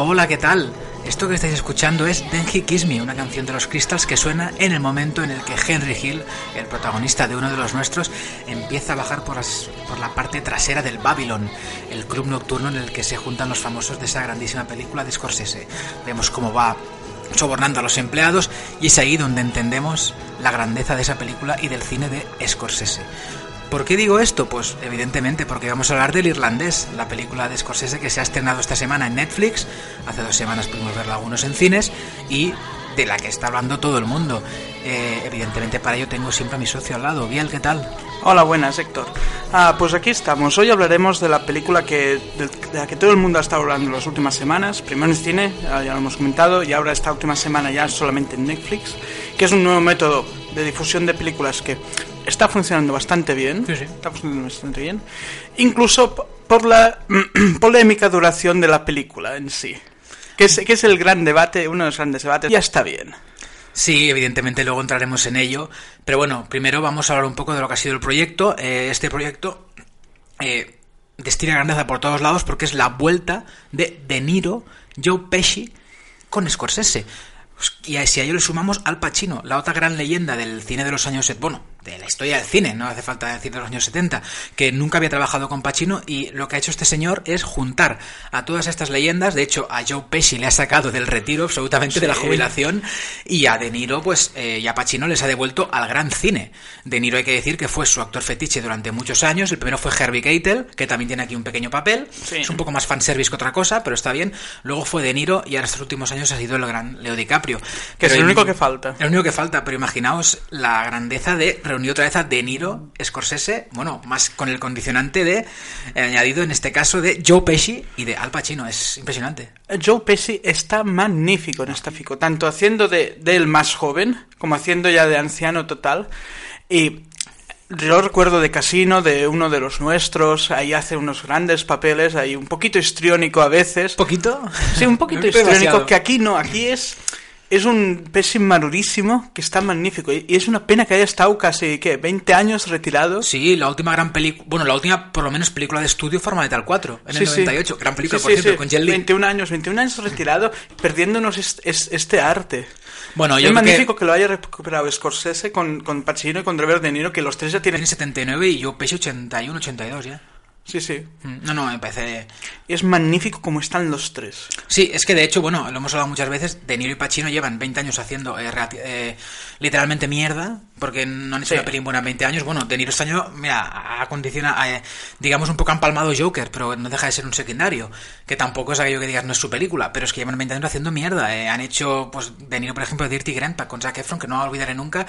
Hola, ¿qué tal? Esto que estáis escuchando es He Kiss Me, una canción de los Crystals que suena en el momento en el que Henry Hill, el protagonista de uno de los nuestros, empieza a bajar por, por la parte trasera del Babylon, el club nocturno en el que se juntan los famosos de esa grandísima película de Scorsese. Vemos cómo va sobornando a los empleados y es ahí donde entendemos la grandeza de esa película y del cine de Scorsese. ¿Por qué digo esto? Pues evidentemente porque vamos a hablar del Irlandés, la película de Scorsese que se ha estrenado esta semana en Netflix, hace dos semanas pudimos verla algunos en cines y de la que está hablando todo el mundo. Eh, evidentemente para ello tengo siempre a mi socio al lado. Biel, ¿qué tal? Hola, buenas, Héctor. Ah, pues aquí estamos. Hoy hablaremos de la película que, de, la que todo el mundo ha estado hablando las últimas semanas. Primero en cine, ya lo hemos comentado, y ahora esta última semana ya solamente en Netflix, que es un nuevo método de difusión de películas que está funcionando bastante bien. Sí, sí. Está funcionando bastante bien. Incluso por la polémica duración de la película en sí. Que es, que es el gran debate, uno de los grandes debates. Ya está bien. Sí, evidentemente luego entraremos en ello. Pero bueno, primero vamos a hablar un poco de lo que ha sido el proyecto. Eh, este proyecto eh, destila grandeza por todos lados porque es la vuelta de De Niro, Joe Pesci con Scorsese. Y si a ello le sumamos Al Pacino, la otra gran leyenda del cine de los años... Bueno, de la historia del cine, no hace falta decir de los años 70, que nunca había trabajado con Pacino y lo que ha hecho este señor es juntar a todas estas leyendas, de hecho a Joe Pesci le ha sacado del retiro absolutamente Sí. de la jubilación y a De Niro pues eh, y a Pacino les ha devuelto al gran cine. De Niro hay que decir que fue su actor fetiche durante muchos años, el primero fue Herbie Keitel, que también tiene aquí un pequeño papel, Sí. es un poco más fanservice que otra cosa, pero está bien. Luego fue De Niro y ahora estos últimos años ha sido el gran Leo DiCaprio. Que es el único que falta. el único que falta, pero imaginaos la grandeza de reunir otra vez a De Niro, Scorsese, bueno, más con el condicionante de eh, añadido en este caso de Joe Pesci y de Al Pacino, es impresionante. Joe Pesci está magnífico en esta fico, tanto haciendo de, de el más joven como haciendo ya de anciano total. Y yo recuerdo de Casino, de uno de los nuestros, ahí hace unos grandes papeles, ahí un poquito histriónico a veces. ¿Poquito? Sí, un poquito histriónico, que aquí no, aquí es... Es un Pesci madurísimo que está magnífico. Y es una pena que haya estado casi, ¿qué? 20 años retirado. Sí, la última gran película, bueno, la última por lo menos película de estudio fue Metal 4, en el Sí, sí. 98, gran película Sí, por sí, cierto, sí. con Jet Li. 21 años, 21 años retirado, perdiéndonos est- es- este arte. Bueno, yo es creo que magnífico que... lo haya recuperado Scorsese con, con Pacino y con Robert De Niro, que los tres ya tienen... tiene 79 y yo Pesci 81, 82 ya. Sí, sí. Mm, No, no, me parece... Es magnífico como están los tres. Sí, es que de hecho, bueno, lo hemos hablado muchas veces, De Niro y Pacino llevan 20 años haciendo eh, eh, literalmente mierda, porque no han hecho Sí. una peli en buena en 20 años. Bueno, De Niro este año, mira, condiciona, digamos un poco han palmado Joker, pero no deja de ser un secundario, que tampoco es aquello que digas no es su película, pero es que llevan 20 años haciendo mierda. eh. Han hecho, pues, De Niro, por ejemplo, Dirty Grandpa con Zac Efron, que no olvidaré nunca.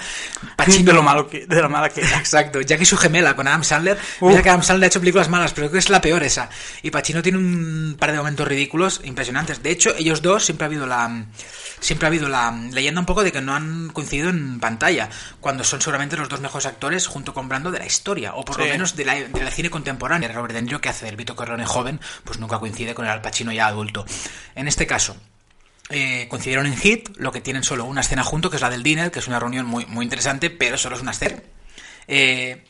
De lo malo que, de lo mala que era. Exacto, Jack y su gemela con Adam Sandler. Uh. Mira que Adam Sandler ha hecho películas malas, pero creo que es la peor esa. Y Pacino tiene un par de momentos ridículos impresionantes. De hecho, ellos dos siempre ha habido la siempre ha habido la leyenda un poco de que no han coincidido en pantalla, cuando son seguramente los dos mejores actores junto con Brando de la historia, o por lo menos de la, de la cine contemporánea. Robert De Niro, que hace del Vito Corleone joven, pues nunca coincide con el Al Pacino ya adulto. En este caso, eh, coincidieron en Hit, lo que tienen solo una escena junto, que es la del dinner, que es una reunión muy, muy interesante, pero solo es una escena. Eh,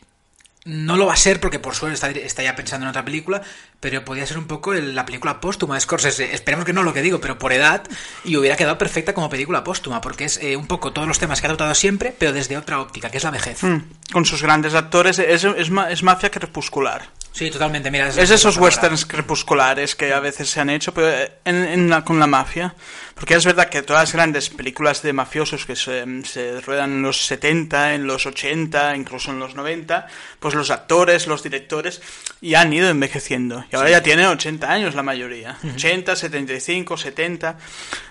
no lo va a ser porque por suerte está, está ya pensando en otra película, pero podría ser un poco el- la película póstuma de Scorsese. Esperemos que no lo que digo, pero por edad, y hubiera quedado perfecta como película póstuma, porque es eh, un poco todos los temas que ha tratado siempre, pero desde otra óptica, que es la vejez. Mm, Con sus grandes actores. Es, es, ma- es mafia crepuscular. Sí, totalmente, mira. Es de esos westerns crepusculares que a veces se han hecho pero en, en la- con la mafia. Porque es verdad que todas las grandes películas de mafiosos que se, se ruedan en los 70, en los 80, incluso en los 90, pues los actores, los directores ya han ido envejeciendo. Y ahora ya tienen 80 años la mayoría. 80, 75, 70.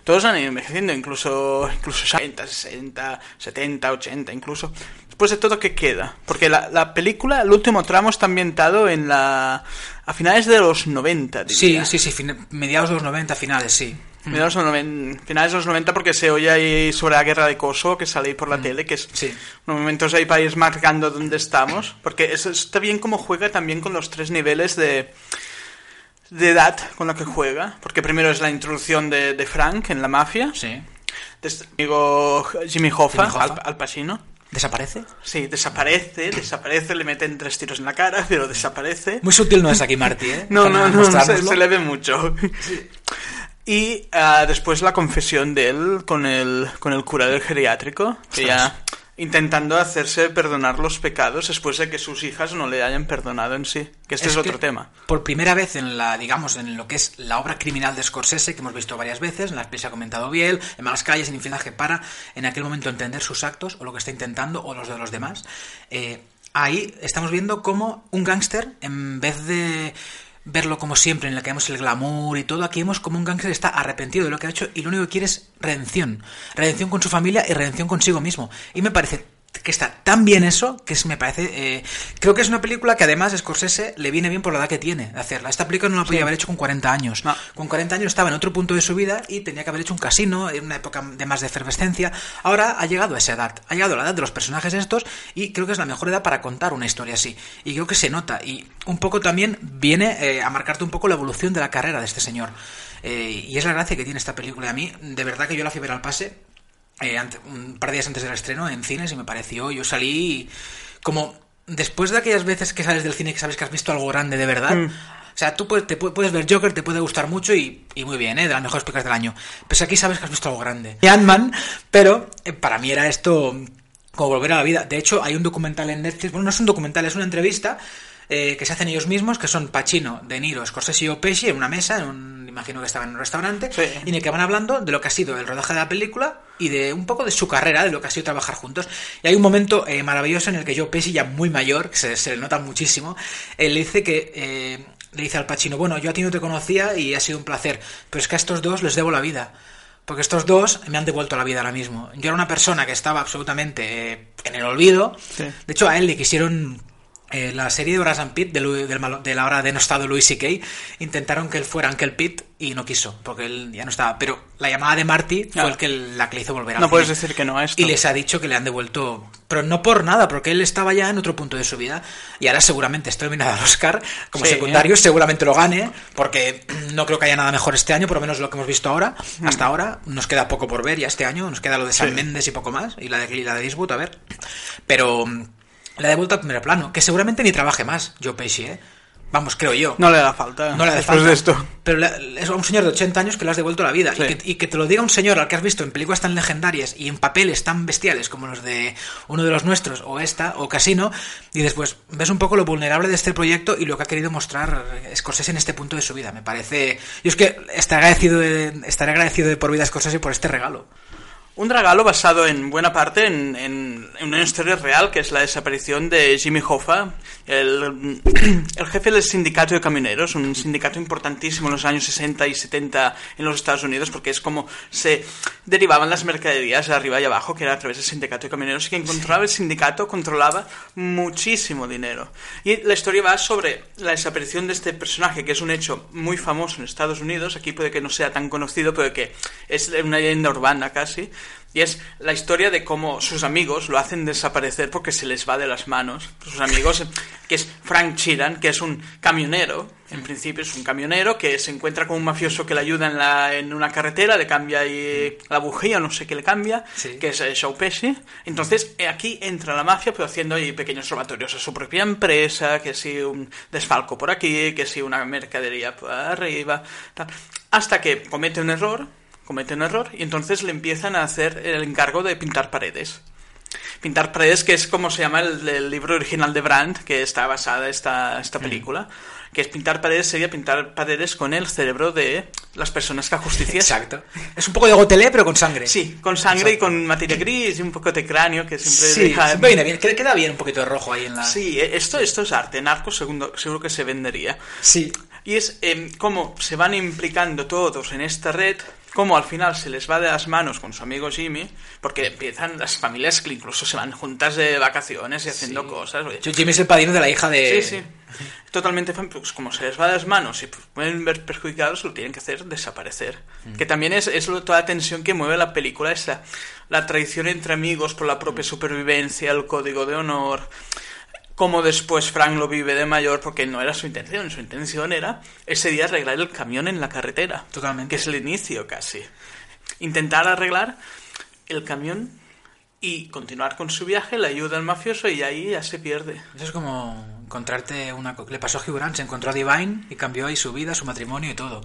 Todos han ido envejeciendo, incluso, incluso 60, 60, 70, 80 incluso. Después de todo, ¿qué queda? Porque la, la película, el último tramo está ambientado en la... a finales de los 90, Sí, diría. sí, sí, fin- mediados de los 90, finales, sí. Mediados de los noven- finales de los 90 porque se oye ahí sobre la guerra de Kosovo que sale ahí por la tele, que es Sí. unos momentos ahí para ir marcando dónde estamos, porque eso está bien como juega también con los tres niveles de, de edad con la que juega, porque primero es la introducción de, de Frank en la mafia, Sí. de este amigo Jimmy Hoffa, Jimmy Hoffa. Al, Al Pacino. ¿Desaparece? Sí, desaparece, desaparece, le meten tres tiros en la cara, pero desaparece. Muy sutil no es aquí, Marty, ¿eh? No, Para no, no, se, le ve mucho. Y ah, después la confesión de él con el, con el cura del geriátrico, que ya intentando hacerse perdonar los pecados después de que sus hijas no le hayan perdonado en sí. Que este es, que otro tema. Por primera vez en la, digamos, en lo que es la obra criminal de Scorsese, que hemos visto varias veces, en las pelis ha comentado Biel, en Malas Calles, en Infilaje, para en aquel momento entender sus actos, o lo que está intentando, o los de los demás. Eh, ahí estamos viendo cómo un gángster, en vez de verlo como siempre, en el que vemos el glamour y todo, aquí vemos como un gángster está arrepentido de lo que ha hecho y lo único que quiere es redención. Redención con su familia y redención consigo mismo. Y me parece que está tan bien eso que es, me parece eh, creo que es una película que además Scorsese le viene bien por la edad que tiene de hacerla. Esta película no la podía haber hecho con 40 años. No. con 40 años estaba en otro punto de su vida y tenía que haber hecho un casino en una época de más de efervescencia. Ahora ha llegado a esa edad ha llegado a la edad de los personajes estos y creo que es la mejor edad para contar una historia así. Y creo que se nota. Y un poco también viene eh, a marcarte un poco la evolución de la carrera de este señor. Eh, y es la gracia que tiene esta película. A mí de verdad que yo la ver al pase eh, un par de días antes del estreno en cines y me pareció, yo salí como después de aquellas veces que sales del cine que sabes que has visto algo grande de verdad. Mm. O sea, tú puedes, te pu- puedes ver Joker, te puede gustar mucho y, y muy bien, ¿eh? de las mejores películas del año. Pues aquí sabes que has visto algo grande. Y Ant-Man, pero eh, para mí era esto como volver a la vida. De hecho, hay un documental en Netflix, bueno, no es un documental, es una entrevista eh, que se hacen ellos mismos, que son Pacino, De Niro, Scorsese y Pesci en una mesa, en un, imagino que estaban en un restaurante, Sí. y en el que van hablando de lo que ha sido el rodaje de la película y de un poco de su carrera, de lo que ha sido trabajar juntos. Y hay un momento eh, maravilloso en el que Joe Pesci, ya muy mayor, que se, se le nota muchísimo, le dice que... eh, le dice al Pacino, bueno, yo a ti no te conocía y ha sido un placer, pero es que a estos dos les debo la vida. Porque estos dos me han devuelto la vida ahora mismo. Yo era una persona que estaba absolutamente eh, en el olvido. Sí. De hecho, a él le quisieron eh, la serie de Horas and Pete de, malo- de la hora denostado Louis C.K. Intentaron que él fuera Uncle Pete y no quiso, porque él ya no estaba. Pero la llamada de Marty fue el que la que le hizo volver a No puedes decir que no a esto. Y les ha dicho que le han devuelto. Pero no por nada, porque él estaba ya en otro punto de su vida. Y ahora seguramente está nominado al Oscar como Sí. secundario, seguramente lo gane, porque no creo que haya nada mejor este año, por lo menos lo que hemos visto ahora. Hasta ahora nos queda poco por ver ya este año, nos queda lo de San Sí. Méndez y poco más, y la de, y la de Eastwood, a ver. Pero mm, la ha devuelto al primer plano, que seguramente ni trabaje más, Joe Pesci, ¿eh? Vamos, creo yo. No le da falta. No le da después falta. de esto. Pero es un señor de 80 años que le has devuelto la vida. Sí. Y, que, y que te lo diga un señor al que has visto en películas tan legendarias y en papeles tan bestiales como los de uno de los nuestros, o esta, o Casino, y después ves un poco lo vulnerable de este proyecto y lo que ha querido mostrar Scorsese en este punto de su vida. Me parece. Yo es que estaré agradecido de, estaré agradecido de por vida a Scorsese por este regalo. Un regalo basado en buena parte en, en- en una historia real, que es la desaparición de Jimmy Hoffa, el, el jefe del sindicato de camioneros, un sindicato importantísimo en los años 60 y 70 en los Estados Unidos, porque es como se derivaban las mercaderías de arriba y abajo, que era a través del sindicato de camioneros, y quien controlaba el sindicato controlaba muchísimo dinero. Y la historia va sobre la desaparición de este personaje, que es un hecho muy famoso en Estados Unidos, aquí puede que no sea tan conocido, pero que es una leyenda urbana casi, y es la historia de cómo sus amigos lo hacen desaparecer porque se les va de las manos. Sus amigos, que es Frank Chiran, que es un camionero, en principio es un camionero que se encuentra con un mafioso que le ayuda en, la, en una carretera, le cambia ahí la bujía, no sé qué le cambia, Sí. que es eh, Joe Pesci. Entonces eh, aquí entra la mafia, pero haciendo ahí pequeños robatorios a su propia empresa, que si un desfalco por aquí, que si una mercadería por arriba, tal. hasta que comete un error, comete un error y entonces le empiezan a hacer el encargo de pintar paredes. Pintar paredes, que es como se llama el, el libro original de Brandt, que está basada esta, esta película, que es pintar paredes, sería pintar paredes con el cerebro de las personas que ajusticias. Exacto. Es un poco de gotelé, pero con sangre. Sí, con sangre y con materia gris y un poco de cráneo que siempre Sí, deja... siempre viene bien. Queda bien un poquito de rojo ahí en la. Sí, eh, esto, esto es arte. Narcos segundo, seguro que se vendería. Sí. Y es cómo se van implicando todos en esta red, cómo al final se les va de las manos con su amigo Jimmy, porque empiezan las familias que incluso se van juntas de vacaciones y haciendo cosas. oye. Jimmy es el padrino de la hija de. Sí, sí. Totalmente, fan- pues como se les va de las manos y pues, pueden ver perjudicados, lo tienen que hacer desaparecer. Que también es, es toda la tensión que mueve la película, es la, la traición entre amigos por la propia supervivencia, el código de honor. Como después Frank lo vive de mayor, porque no era su intención. Su intención era ese día arreglar el camión en la carretera. Totalmente. Que es el inicio casi. Intentar arreglar el camión y continuar con su viaje, le ayuda al mafioso y ahí ya se pierde. Eso es como encontrarte una... Le pasó a Hugh Grant, se encontró a Divine y cambió ahí su vida, su matrimonio y todo.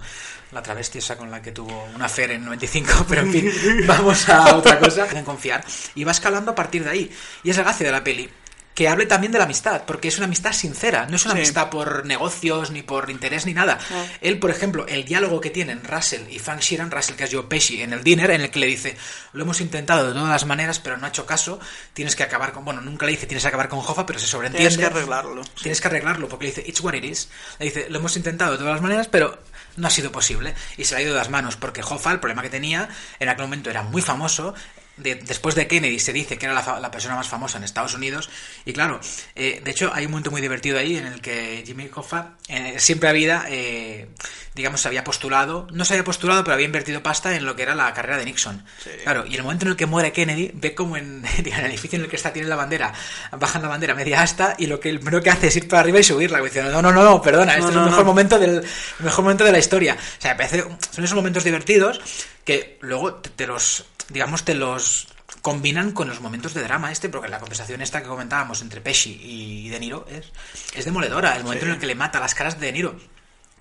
La travesti esa con la que tuvo una affair en 95, pero en fin, vamos a otra cosa. En confiar. Y va escalando a partir de ahí. Y es la gracia de la peli. Que hable también de la amistad, porque es una amistad sincera, no es una Sí. amistad por negocios, ni por interés, ni nada. No. Él, por ejemplo, el diálogo que tienen Russell y Frank Sheeran, Russell que es Joe Pesci, en el dinner, en el que le dice, lo hemos intentado de todas las maneras, pero no ha hecho caso, tienes que acabar con... Bueno, nunca le dice tienes que acabar con Hoffa, pero se sobreentiende. Tienes que arreglarlo. Tienes que arreglarlo, porque le dice, it's what it is. Le dice, lo hemos intentado de todas las maneras, pero no ha sido posible. Y se le ha ido de las manos, porque Hoffa, el problema que tenía, en aquel momento era muy famoso. De- después de Kennedy se dice que era la, la persona más famosa en Estados Unidos. Y claro, eh, de hecho hay un momento muy divertido ahí en el que Jimmy Hoffa eh, siempre había, eh, digamos, se había postulado, no se había postulado, pero había invertido pasta en lo que era la carrera de Nixon. Sí. Claro, y el momento en el que muere Kennedy, ve como en, en el edificio en el que está tiene la bandera, bajan la bandera media asta y lo que el primero que hace es ir para arriba y subirla, diciendo, no, no, no, no, perdona, este No, es el mejor no. momento del el mejor momento de la historia. O sea, me parece, son esos momentos divertidos que luego te, te los, digamos, te los combinan con los momentos de drama este, porque la conversación esta que comentábamos entre Pesci y De Niro es, es demoledora, el momento en el que le mata las caras de De Niro.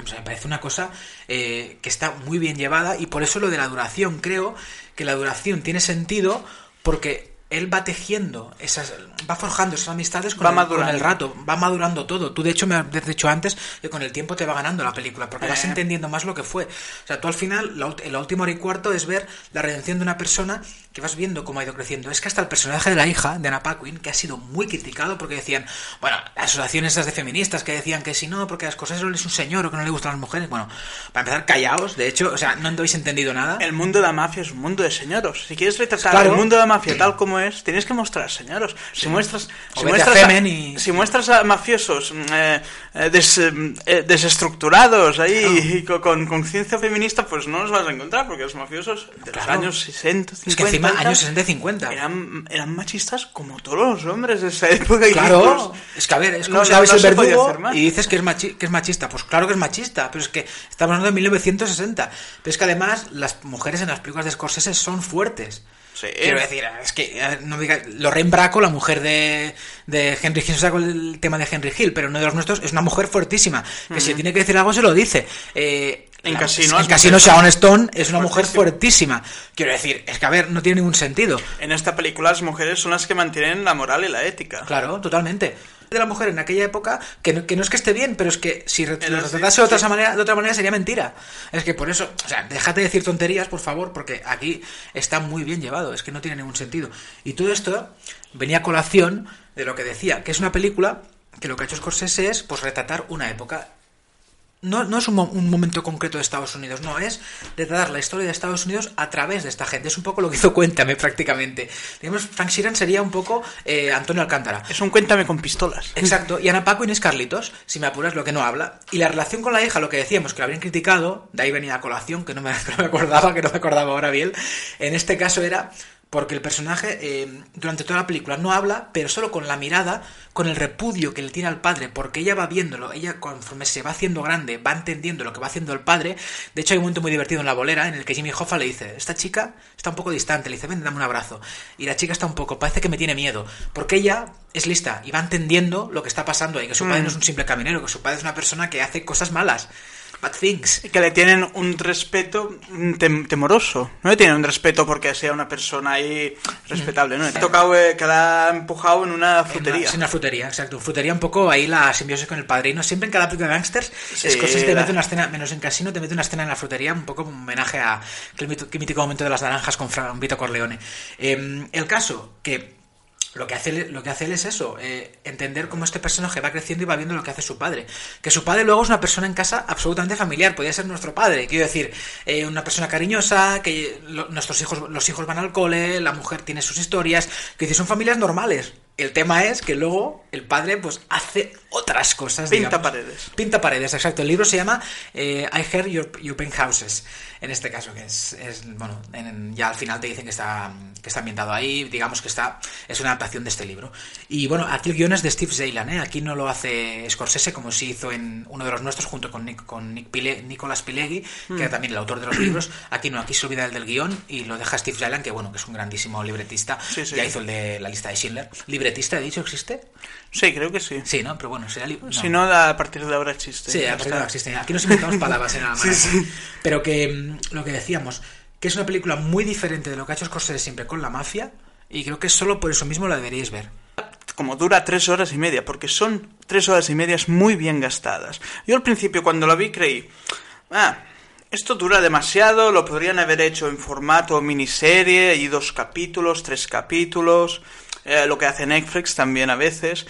O sea, me parece una cosa eh, que está muy bien llevada y por eso lo de la duración, creo que la duración tiene sentido porque él va tejiendo esas, va forjando esas amistades con, Va el, con el rato, va madurando todo. Tú de hecho me has dicho antes que con el tiempo te va ganando la película porque vas Eh. entendiendo más lo que fue. O sea, tú al final, la, la última hora y cuarto es ver la redención de una persona que vas viendo cómo ha ido creciendo. Es que hasta el personaje de la hija, de Anna Paquin, que ha sido muy criticado porque decían, bueno, las asociaciones esas de feministas que decían que si no, porque las cosas solo es un señor o que no le gustan las mujeres. Bueno, para empezar, callaos, de hecho, o sea, no habéis entendido nada. El mundo de la mafia es un mundo de señoros. Si quieres retratar Claro. el mundo de la mafia tal como es, tienes que mostrar señoros. Si muestras, O si a muestras, Femen y- si muestras a mafiosos mm, eh, eh, des- eh, desestructurados ahí y con conciencia feminista, pues no los vas a encontrar porque los mafiosos de los años 60, 50 es que encima, años 60 y 50. eran, eran machistas como todos los hombres de esa época. Claro, pues, es que a ver, es como no- si no- el verdugo y dices que es, machi- que es machista. Pues claro que es machista, pero es que estamos hablando de 1960. Pero es que además las mujeres en las películas de Scorsese son fuertes. Sí. Quiero decir, es que eh, no me diga, Lorraine Bracco, la mujer de, de Henry Hill, se saca el tema de Henry Hill, pero uno de los nuestros es una mujer fuertísima, que si tiene que decir algo se lo dice. Eh, En la- Casino, en Casino Sharon Stone es una mujer fuertísima. Quiero decir, es que a ver, no tiene ningún sentido. En esta película las mujeres son las que mantienen la moral y la ética. Claro, totalmente. De la mujer en aquella época, que no, que no es que esté bien, pero es que si lo así, retratase de otra, sí. manera, de otra manera sería mentira. Es que por eso, o sea, déjate de decir tonterías, por favor, porque aquí está muy bien llevado, es que no tiene ningún sentido. Y todo esto venía a colación de lo que decía, que es una película que lo que ha hecho Scorsese es pues retratar una época. No, no es un, un momento concreto de Estados Unidos, no, es retratar la historia de Estados Unidos a través de esta gente. Es un poco lo que hizo Cuéntame prácticamente. Digamos, Frank Sheeran sería un poco eh, Antonio Alcántara. Es un cuéntame con pistolas. Exacto, y Ana Paco Inés Carlitos, si me apuras lo que no habla. Y la relación con la hija, lo que decíamos, que la habrían criticado, de ahí venía a colación, que no me, que no me acordaba, que no me acordaba ahora bien. En este caso era porque el personaje eh, durante toda la película no habla, pero solo con la mirada, con el repudio que le tiene al padre, porque ella va viéndolo, ella conforme se va haciendo grande, va entendiendo lo que va haciendo el padre. De hecho, hay un momento muy divertido en la bolera en el que Jimmy Hoffa le dice, esta chica está un poco distante, le dice, ven, dame un abrazo. Y la chica está un poco, parece que me tiene miedo, porque ella es lista y va entendiendo lo que está pasando ahí, que su padre no es un simple caminero, que su padre es una persona que hace cosas malas, bad things. Que le tienen un respeto tem- temoroso. No le tienen un respeto porque sea una persona ahí respetable, ¿no? Le ha tocado eh, que la ha empujado en una En frutería. una, sí, una frutería, exacto. Frutería un poco ahí la simbiosis con el padrino. Siempre en cada película de gangsters, Sí, Scorsese te la- mete una escena, menos en Casino, te mete una escena en la frutería, un poco como homenaje a qué mítico momento de las naranjas con Fra- Vito Corleone. Eh, el caso, que lo que hace, lo que hace él es eso, eh, entender cómo este personaje va creciendo y va viendo lo que hace su padre. Que su padre luego es una persona en casa absolutamente familiar, podría ser nuestro padre, quiero decir, eh, una persona cariñosa, que lo- nuestros hijos, los hijos van al cole, la mujer tiene sus historias, que son familias normales. El tema es que luego el padre pues hace otras cosas. Pinta digamos. paredes. Pinta paredes, exacto. El libro se llama eh, I Heard Your, Your Penthouses, en este caso, que es, es, bueno, en- ya al final te dicen que está, que está ambientado ahí, digamos que está, es una adaptación de este libro. Y bueno, aquí el guion es de Steve Zeylan, ¿eh? aquí no lo hace Scorsese como sí hizo en uno de los nuestros junto con, Nick, con Nick Pile- Nicolas Pileggi, que Mm. era también el autor de los libros. Aquí no, aquí se olvida el del guion y lo deja Steve Zeylan, que bueno, que es un grandísimo libretista, Sí, sí. ya hizo el de la lista de Schindler. ¿Libretista, he dicho, existe? Sí, creo que sí. Sí, ¿no? Pero bueno, sería... li- no. Si no, a partir de ahora existe. Sí, a partir de ahora existen. Aquí nos inventamos palabras en la Sí, sí. Pero que mm, lo que decíamos, que es una película muy diferente de lo que ha hecho Scorsese siempre con la mafia, y creo que solo por eso mismo la deberíais ver. como dura tres horas y media, porque son tres horas y medias muy bien gastadas. Yo al principio cuando lo vi creí, ah, esto dura demasiado, lo podrían haber hecho en formato miniserie y dos capítulos, tres capítulos, eh, lo que hace Netflix también a veces.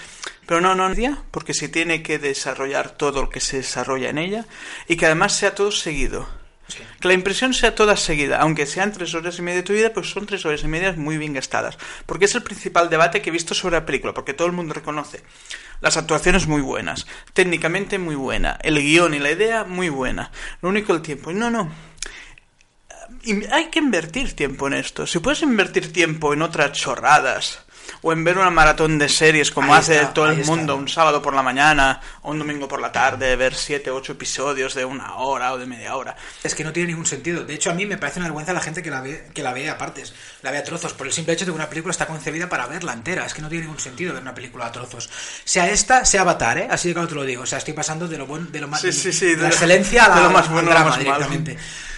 Pero no, no, porque se tiene que desarrollar todo lo que se desarrolla en ella y que además sea todo seguido. Sí. Que la impresión sea toda seguida, aunque sean tres horas y media de tu vida, pues son tres horas y media muy bien gastadas. Porque es el principal debate que he visto sobre la película, porque todo el mundo reconoce las actuaciones muy buenas, técnicamente muy buena, el guion y la idea muy buena. Lo único el tiempo. No, no. Y hay que invertir tiempo en esto. Si puedes invertir tiempo en otras chorradas o en ver una maratón de series como Ahí hace está, todo el está. mundo un sábado por la mañana o un domingo por la tarde, ver siete o ocho episodios de una hora o de media hora. Es que no tiene ningún sentido. De hecho, a mí me parece una vergüenza la gente que la ve, que la ve a partes, la ve a trozos, por el simple hecho de que una película está concebida para verla entera. Es que no tiene ningún sentido ver una película a trozos. Sea esta, sea Avatar, ¿eh? Así de claro te lo digo. O sea, estoy pasando de lo bueno, de lo más, Sí, sí, sí, de de la excelencia a la, de lo más al bueno lo malo.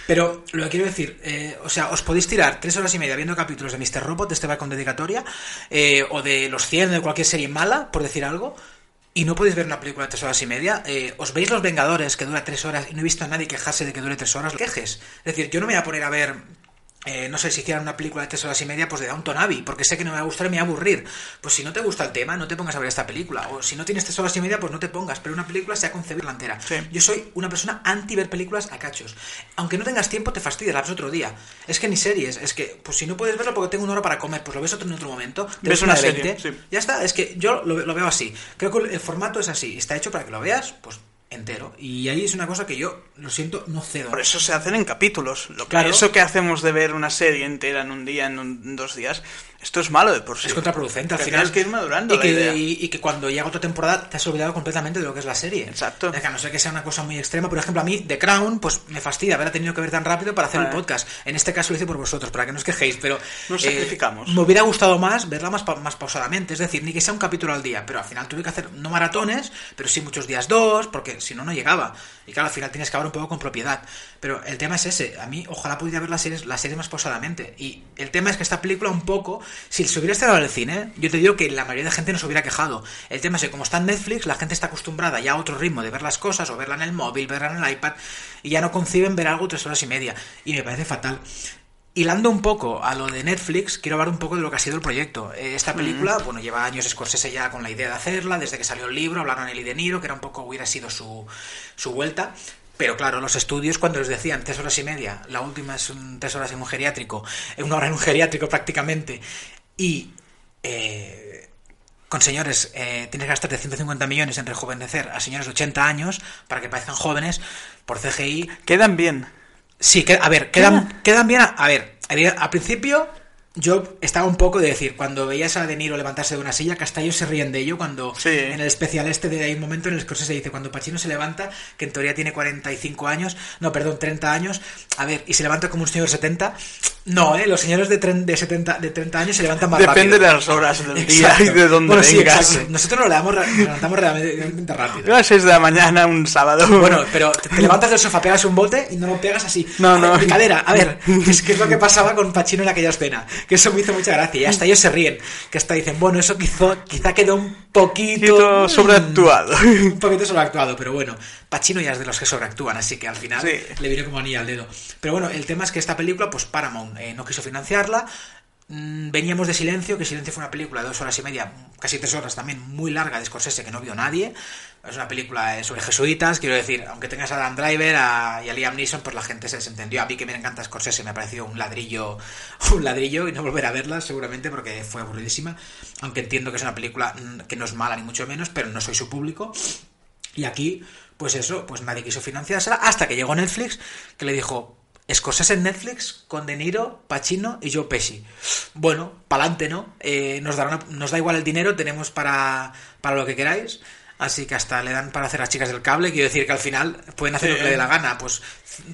Pero lo que quiero decir, eh, o sea, os podéis tirar tres horas y media viendo capítulos de Mr. Robot, de este va con dedicatoria, eh, o de Los 100, de cualquier serie mala, por decir algo, y no podéis ver una película de tres horas y media. eh, os veis Los Vengadores, que dura tres horas, y no he visto a nadie quejarse de que dure tres horas. Quejes. Es decir, yo no me voy a poner a ver. Eh, no sé, si hicieran una película de tres horas y media, pues de Downton Abbey, porque sé que no me va a gustar y me va a aburrir. Pues si no te gusta el tema, no te pongas a ver esta película. O si no tienes tres horas y media, pues no te pongas. Pero una película se ha concebido la entera. Sí. Yo soy una persona anti ver películas a cachos. Aunque no tengas tiempo, te fastidia, la ves otro día. Es que ni series, es que, pues si no puedes verlo porque tengo una hora para comer, pues lo ves otro en otro momento. Te Ves una una de serie, 20. sí. Ya está, es que yo lo, lo veo así. Creo que el formato es así. Está hecho para que lo veas, pues entero. Y ahí es una cosa que yo, lo siento, no cedo. Por eso se hacen en capítulos. Lo que, Claro. Eso que hacemos de ver una serie entera en un día, en, un- en dos días, esto es malo de por sí. Es contraproducente al final. tienes que ir madurando y la que, idea. y- y que cuando llega otra temporada te has olvidado completamente de lo que es la serie. Exacto. Es que a no ser que sea una cosa muy extrema. Por ejemplo, a mí The Crown, pues me fastidia haberla tenido que ver tan rápido para hacer el Ah. podcast. En este caso lo hice por vosotros, para que no os quejéis, pero... Nos eh, sacrificamos. me hubiera gustado más verla más, pa- más pausadamente. Es decir, ni que sea un capítulo al día, pero al final tuve que hacer, no maratones, pero sí muchos días dos, porque si no, no llegaba. Y claro, al final tienes que hablar un poco con propiedad. Pero el tema es ese. A mí, ojalá pudiera ver las series, las series más pausadamente. Y el tema es que esta película, un poco, si se hubiera estrenado en el cine, yo te digo que la mayoría de gente no se hubiera quejado. El tema es que, como está en Netflix, la gente está acostumbrada ya a otro ritmo de ver las cosas, o verla en el móvil, verla en el iPad, y ya no conciben ver algo tres horas y media. Y me parece fatal. Hilando un poco a lo de Netflix, quiero hablar un poco de lo que ha sido el proyecto. Eh, Esta película, bueno, lleva años Scorsese ya con la idea de hacerla, desde que salió el libro, hablaron él y De Niro, que era un poco, hubiera sido su, su vuelta. Pero claro, los estudios cuando les decían tres horas y media, la última es un tres horas en un geriátrico, una hora en un geriátrico prácticamente, y eh, con señores, eh, tienes que gastarte 150 millones en rejuvenecer a señores de 80 años para que parezcan jóvenes por CGI, Quedan bien. Sí, que, a ver, quedan, quedan bien. A, a ver, al principio yo estaba un poco de decir, cuando veías a De Niro levantarse de una silla, Castello se ríen de ello cuando Sí. en el especial este de hay un momento en el que se dice, cuando Pacino se levanta, que en teoría tiene 45 años, no, perdón, 30 años, a ver, y se levanta como un señor de 70, no, ¿eh? Los señores de, de, 70, de 30 años se levantan más Depende rápido. de las horas del día y de dónde Bueno, sí, vengas. exacto. Nosotros nos levantamos, realmente rápido. A las 6 de la mañana un sábado. Bueno, pero te, te levantas del sofá, pegas un bote y no lo pegas así. No, no. Mi cadera, a ver, ¿qué es, es lo que pasaba con Pachino en aquella escena? Que eso me hizo mucha gracia. Y hasta ellos se ríen. Que hasta dicen, bueno, eso quizá, quizá quedó un poquito. poquito mm, sobreactuado. Un poquito sobreactuado, pero bueno. Pachino ya es de los que sobreactúan, así que al final Sí. le viene como anilla al dedo. Pero bueno, el tema es que esta película, pues Paramount eh, no quiso financiarla. Mm, Veníamos de Silencio, que Silencio fue una película de dos horas y media, casi tres horas también, muy larga de Scorsese, que no vio nadie. Es una película eh, sobre jesuitas, quiero decir, aunque tengas a Dan Driver y a Liam Neeson, pues la gente se desentendió. A mí que me encanta Scorsese, me ha parecido un ladrillo, un ladrillo, y no volver a verla seguramente porque fue aburridísima. Aunque entiendo que es una película mm, que no es mala ni mucho menos, pero no soy su público. Y aquí, pues eso, pues nadie quiso financiársela hasta que llegó Netflix, que le dijo, Scorsese en Netflix con De Niro, Pacino y Joe Pesci. Bueno, pa'lante, ¿no? Eh, nos, darán, nos da igual el dinero, tenemos para, para lo que queráis. Así que hasta le dan para hacer a chicas del cable. Quiero decir que al final pueden hacer Sí. lo que le dé la gana. Pues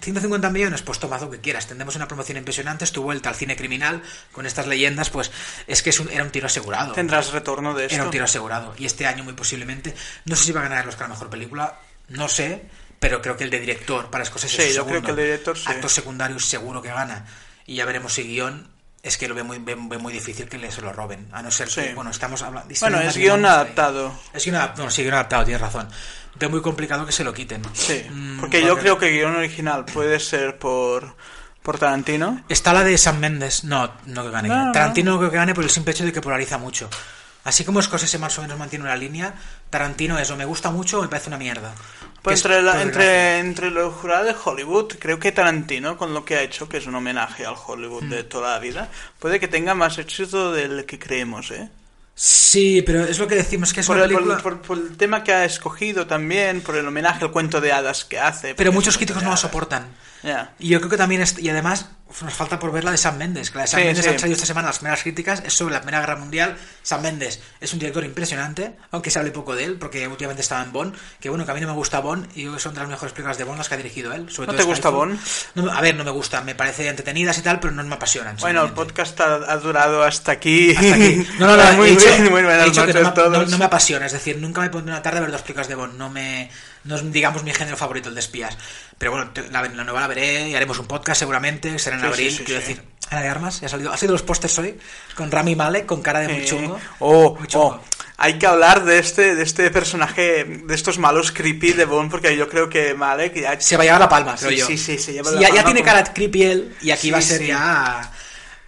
150 millones, pues toma lo que quieras. Tendremos una promoción impresionante. Es tu vuelta al cine criminal con estas leyendas. Pues es que es un- era un tiro asegurado. Tendrás retorno de esto. Era un tiro asegurado. Y este año, muy posiblemente, no sé si va a ganar el Oscar a Mejor Película, no sé, pero creo que el de director para Scorsese Sí, es yo creo que el director sí. Secundario seguro que gana. Y ya veremos si guion es que lo ve muy, ve, ve muy difícil que le se lo roben. A no ser que, Sí. bueno, estamos hablando... Bueno, es guion adaptado. Es guion adaptado, sí, guion adaptado, tienes razón. Veo muy complicado que se lo quiten. Sí, Mm, porque yo creo que guion original puede ser por, por Tarantino. Está la de Sam Mendes. No, no que gane. No, no, Tarantino no creo que gane por el simple hecho de que polariza mucho. Así como Scorsese más o menos mantiene una línea, Tarantino eso, me gusta mucho o me parece una mierda. Pues entre, la- entre, entre lo jurado de Hollywood, creo que Tarantino, con lo que ha hecho, que es un homenaje al Hollywood Mm. de toda la vida, puede que tenga más éxito del que creemos, ¿eh? Sí, pero es lo que decimos, que es Por una por el- película... por- por el tema que ha escogido también, por el homenaje al cuento de hadas que hace. Pero muchos críticos no hadas. soportan. Y yo creo que también, es, y además, nos falta por ver la de Sam Mendes. Que la de Sam Sí, Mendes sí. han salido esta semana las primeras críticas, es sobre la Primera Guerra Mundial. Sam Mendes es un director impresionante, aunque se hable poco de él, porque últimamente estaba en Bond. Que bueno, que a mí no me gusta Bond, y yo creo que son de las mejores películas de Bond las que ha dirigido él. Sobre ¿No todo te gusta. Bond? No, a ver, no me gusta, me parece entretenidas y tal, pero no me apasionan. Bueno, el podcast ha, ha durado hasta aquí. Hasta aquí. No, no, no, muy he dicho, bien, muy he buenas dicho que no me, no- todos. no me apasiona, es decir, nunca me pondré una tarde a ver dos películas de Bond, no me no es digamos mi género favorito el de espías. Pero bueno, la, la nueva la veré y haremos un podcast seguramente, será en Sí, abril, sí, sí, quiero decir. Ana de Armas, ya ha salido, ha salido los pósters hoy con Rami Malek con cara de muy Eh, chungo. oh, Muy chungo. oh, hay que hablar de este, de este personaje, de estos malos creepy de Bond, porque yo creo que Malek ya... Se va a llevar la palma, creo yo. sí, sí, se lleva la ya, ya palma tiene como- cara creepy él y aquí va a ser ya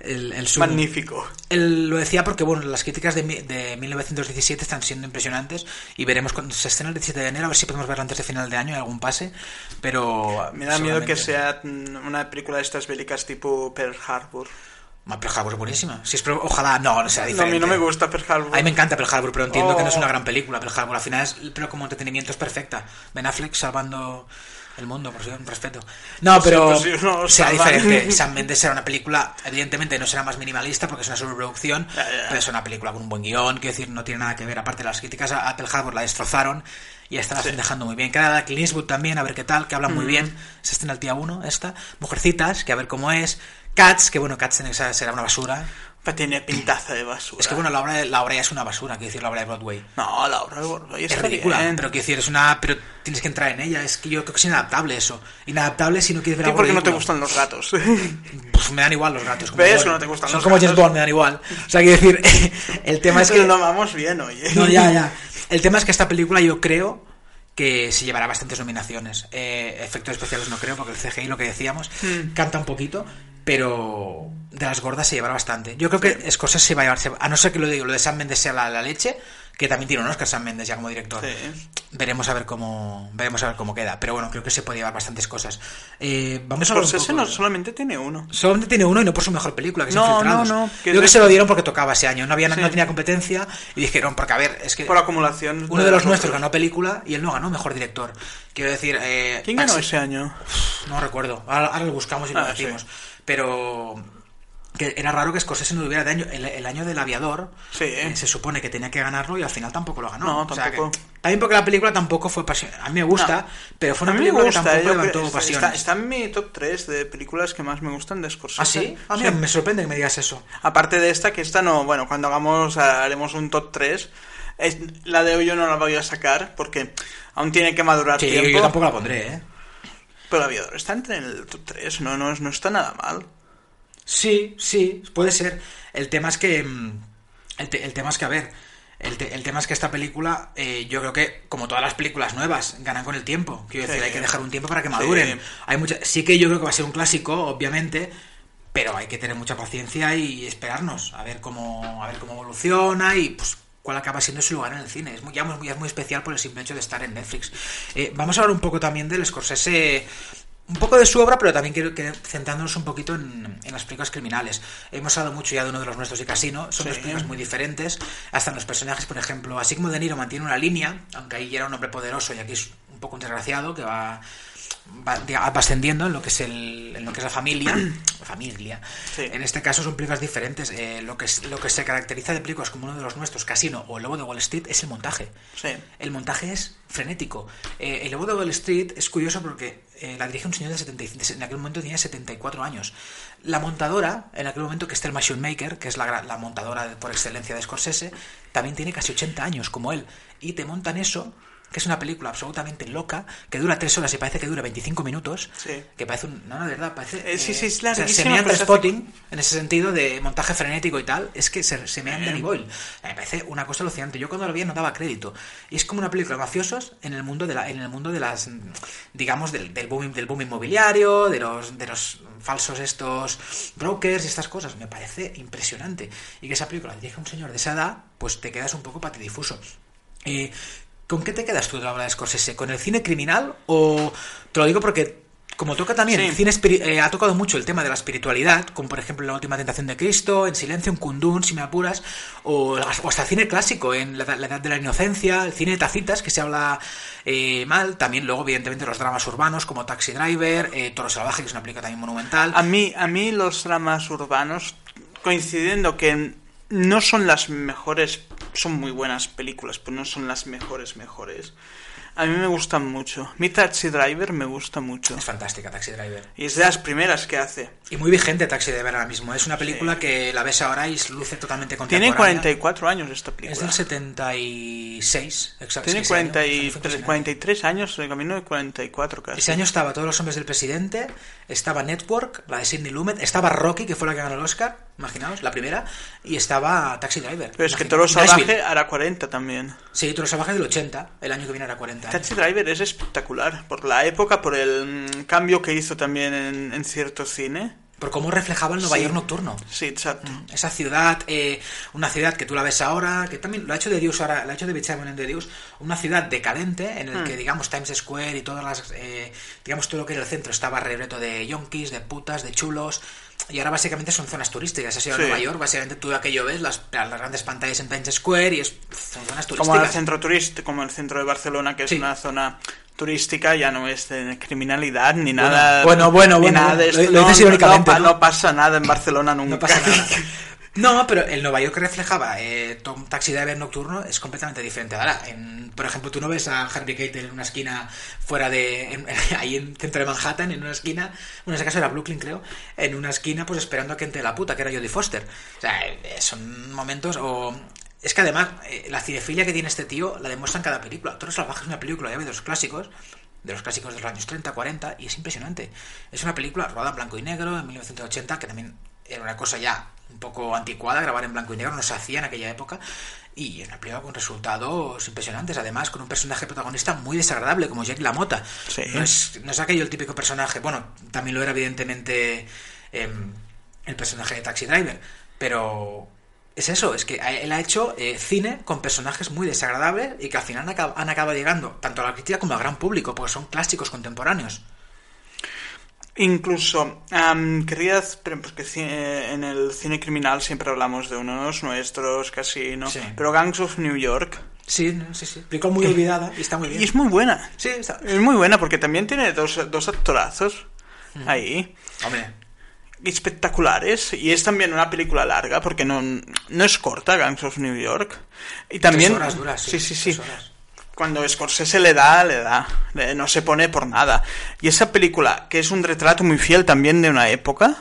el, el sumo. Magnífico. Él lo decía porque, bueno, las críticas de, de 1917 están siendo impresionantes y veremos cuando se estrena el 17 de enero, a ver si podemos verlo antes de final de año en algún pase, pero... Me da miedo que sea una película de estas bélicas tipo Pearl Harbor. Pearl Harbor es buenísima. Si es, pero ojalá, no, no sea No, a diferente. mí no me gusta Pearl Harbor. A mí me encanta Pearl Harbor, pero entiendo que no es Oh. una gran película. Pearl Harbor al final es, pero como entretenimiento es perfecta. Ben Affleck salvando el mundo, por un respeto. No, pero pues sí, no será diferente. Sam Mendes será una película, evidentemente no será más minimalista porque es una sobreproducción, Ya, ya. pero es una película con un buen guion, quiero decir, no tiene nada que ver. Aparte, las críticas a a Pearl Harbor la destrozaron y esta la están dejando muy bien. De Clint Eastwood también, a ver qué tal, que hablan Mm. muy bien. Se estrena el día 1, esta. Mujercitas, que a ver cómo es. Cats, que bueno, Cats será una basura. Pa- Tiene pintaza de basura. Es que bueno, la obra, la obra ya es una basura, quiero decir, la obra de Broadway. No, la obra de Broadway Es ridícula, bien. pero quiero decir, es una. Pero tienes que entrar en ella. Es que yo creo que es inadaptable eso. Inadaptable si no quieres ver ¿Y algo por qué no te gustan los gatos? Pues me dan igual los gatos. como ¿Ves que no te gustan Son los como? James Bond, me dan igual. O sea, quiero decir, el tema es que lo vamos bien, oye. No, ya, ya. El tema es que esta película yo creo que se llevará bastantes nominaciones. Eh, efectos especiales no creo, porque el CGI, lo que decíamos, Hmm. canta un poquito, pero de las gordas se llevará bastante. Yo creo que Scorsese se va a llevarse, a no ser que lo digo, lo de Sam Mendes sea la, la leche, que también tiene un Oscar Sam Mendes ya como director. Sí. Veremos a ver cómo veremos a ver cómo queda, pero bueno, creo que se puede llevar bastantes cosas. Eh, vamos Scorsese no solamente tiene uno. Solamente tiene uno y no por su mejor película, que es No, Infiltrados. no, no, que Creo que es- se lo dieron porque tocaba ese año. No, había, Sí. no tenía competencia y dijeron, porque a ver, es que Por acumulación. uno de los nuestros ganó película y él no ganó mejor director. Quiero decir, eh, ¿Quién ganó ese año? No recuerdo. Ahora, ahora lo buscamos y lo Ah, decimos. sí. Pero que era raro que Scorsese no tuviera de año. El, el año del aviador Sí. eh, se supone que tenía que ganarlo y al final tampoco lo ganó. No, O sea que- tampoco. también porque la película tampoco fue pasión. A mí me gusta, No. pero fue una película gusta, que eh, tampoco levantó creo- pasión. está, está en mi top 3 de películas que más me gustan de Scorsese. ¿Ah, sí? A mí Sí. me sorprende que me digas eso. Aparte de esta, que esta no, bueno, cuando hagamos, haremos un top 3. Es, la de hoy yo no la voy a sacar porque aún tiene que madurar Sí, tiempo. yo tampoco la pondré, ¿eh? Pero el aviador está entre el top 3, no, no, no está nada mal. Sí, sí, puede ser. El tema es que. mm, El, te- el tema es que, a ver. El, te- el tema es que esta película, eh, yo creo que, como todas las películas nuevas, ganan con el tiempo. Quiero decir, Sí. hay que dejar un tiempo para que maduren. Hay mucha, sí que yo creo que va a ser un clásico, obviamente, pero hay que tener mucha paciencia y esperarnos a ver cómo, a ver cómo evoluciona y pues cuál acaba siendo su lugar en el cine. Es muy, ya, muy, es muy especial por el simple hecho de estar en Netflix. Eh, vamos a hablar un poco también del Scorsese, un poco de su obra, pero también quiero que centrándonos un poquito en, en las películas criminales. Hemos hablado mucho ya de uno de los nuestros de Casino, son Sí. dos películas muy diferentes, hasta en los personajes, por ejemplo, así como De Niro mantiene una línea, aunque ahí ya era un hombre poderoso y aquí es un poco un desgraciado que va va, va ascendiendo en lo que es el, en lo que es la familia familia. Sí. en este caso son películas diferentes. Eh, lo que es- lo que se caracteriza de películas como uno de los nuestros Casino o El Lobo de Wall Street es el montaje. Sí. el montaje es frenético. Eh, El Lobo de Wall Street es curioso porque eh, la dirige un señor de 75 en aquel momento tenía 74 años. La montadora en aquel momento que es el Machine Maker que es la, la montadora por excelencia de Scorsese también tiene casi 80 años como él. Y te montan eso que es una película absolutamente loca, que dura tres horas y parece que dura 25 minutos, Sí. que parece un... No, no, de verdad, parece... Eh, sí, sí, es larguísima, se se hace- spotting, en ese sentido de montaje frenético y tal, es que se, se mean Danny Boyle. Me parece una cosa alucinante. Yo cuando lo vi no daba crédito. Y es como una película de mafiosos en el mundo de, la, en el mundo de las, digamos, del, del, boom, del boom inmobiliario, de los, de los falsos estos brokers y estas cosas. Me parece impresionante. Y que esa película la dirige un señor de esa edad, pues te quedas un poco patidifuso. Eh, ¿Con qué te quedas tú de la obra de Scorsese? ¿Con el cine criminal? O te lo digo porque, como toca también, Sí. el cine eh, ha tocado mucho el tema de la espiritualidad, como por ejemplo La Última Tentación de Cristo, En Silencio, en Kundun, si me apuras, o, hasta el cine clásico, en la, Edad- la Edad de la Inocencia, el cine de tacitas, que se habla eh, mal, también luego evidentemente los dramas urbanos como Taxi Driver, eh, Toro Salvaje, que es una película también monumental. A mí, a mí los dramas urbanos, coincidiendo que no son las mejores, son muy buenas películas, pero no son las mejores mejores. A mí me gustan mucho. Mi Taxi Driver me gusta mucho. Es fantástica Taxi Driver. Y es de las primeras que hace. Y muy vigente Taxi Driver ahora mismo. Es una película que la ves ahora y luce totalmente Tiene contemporánea. 44 años esta Es película. del 76, exacto. Tiene es que ese año- 43, fue impresionante. 43 años, el camino de 44 casi. Ese año estaba Todos los hombres del presidente, estaba Network, la de Sidney Lumet, estaba Rocky, que fue la que ganó el Oscar, imaginaos, la primera, y estaba Taxi Driver. Pero es que. Toro. Salvaje hará 40 también. Sí, Toro Salvaje del 80, el año que viene era 40. años. Taxi Driver es espectacular. Por la época, por el mm, cambio que hizo también en, en cierto cine. Por cómo reflejaba el Nueva Sí. York nocturno. Sí, exacto. Esa ciudad, eh, una ciudad que tú la ves ahora, que también lo ha hecho de Dios ahora, lo ha hecho de en The Deuce, una ciudad decadente en el Hmm. que, digamos, Times Square y todas las, eh, digamos, todo lo que era el centro estaba repleto de yonkis, de putas, de chulos. Y ahora básicamente son zonas turísticas. Has ido Sí. Nueva York, básicamente tú aquello ves, las, las grandes pantallas en Times Square y es, son zonas turísticas. Como el centro turístico, como el centro de Barcelona, que es Sí. una zona turística, ya no es de criminalidad ni nada. bueno, bueno, ni bueno, nada de lo- esto. lo no, pa- ¿no? no pasa nada en Barcelona nunca. No pasa nada. No, pero el Nueva York que reflejaba eh, Tom Taxi Driver nocturno es completamente diferente. Por ejemplo, tú no ves a Henry Cavill en una esquina fuera de. ahí en centro de Manhattan, en una esquina. Bueno, en ese caso era Brooklyn, creo. En una esquina, pues esperando a que entre la puta, que era Jodie Foster. O sea, eh, son momentos. O. Es que además, eh, la cinefilia que tiene este tío la demuestra en cada película. Toros Salvajes es una película ya de los clásicos, de los clásicos de los años 30, 40, y es impresionante. Es una película rodada en blanco y negro en 1980, que también era una cosa ya un poco anticuada, grabar en blanco y negro, no se hacía en aquella época, y es una película con resultados impresionantes, además con un personaje protagonista muy desagradable, como Jack LaMotta. Sí. No, es, no es aquello el típico personaje, bueno, también lo era evidentemente em, el personaje de Taxi Driver, pero es eso, es que él ha hecho eh, cine con personajes muy desagradables y que al final han, acab- han acabado llegando tanto a la crítica como al gran público, porque son clásicos contemporáneos. Incluso, pero porque eh, en el cine criminal siempre hablamos de unos nuestros, casi, ¿no? Sí. Pero Gangs of New York. Sí, sí, sí. Película muy olvidada y está muy bien. Y es muy buena. Sí, está... Es muy buena porque también tiene dos, dos actorazos ahí. Hombre, espectaculares y es también una película larga porque no, no es corta Gangs of New York y también Tres horas dura, sí, sí sí sí tres horas. Cuando Scorsese le da le da no se pone por nada y esa película que es un retrato muy fiel también de una época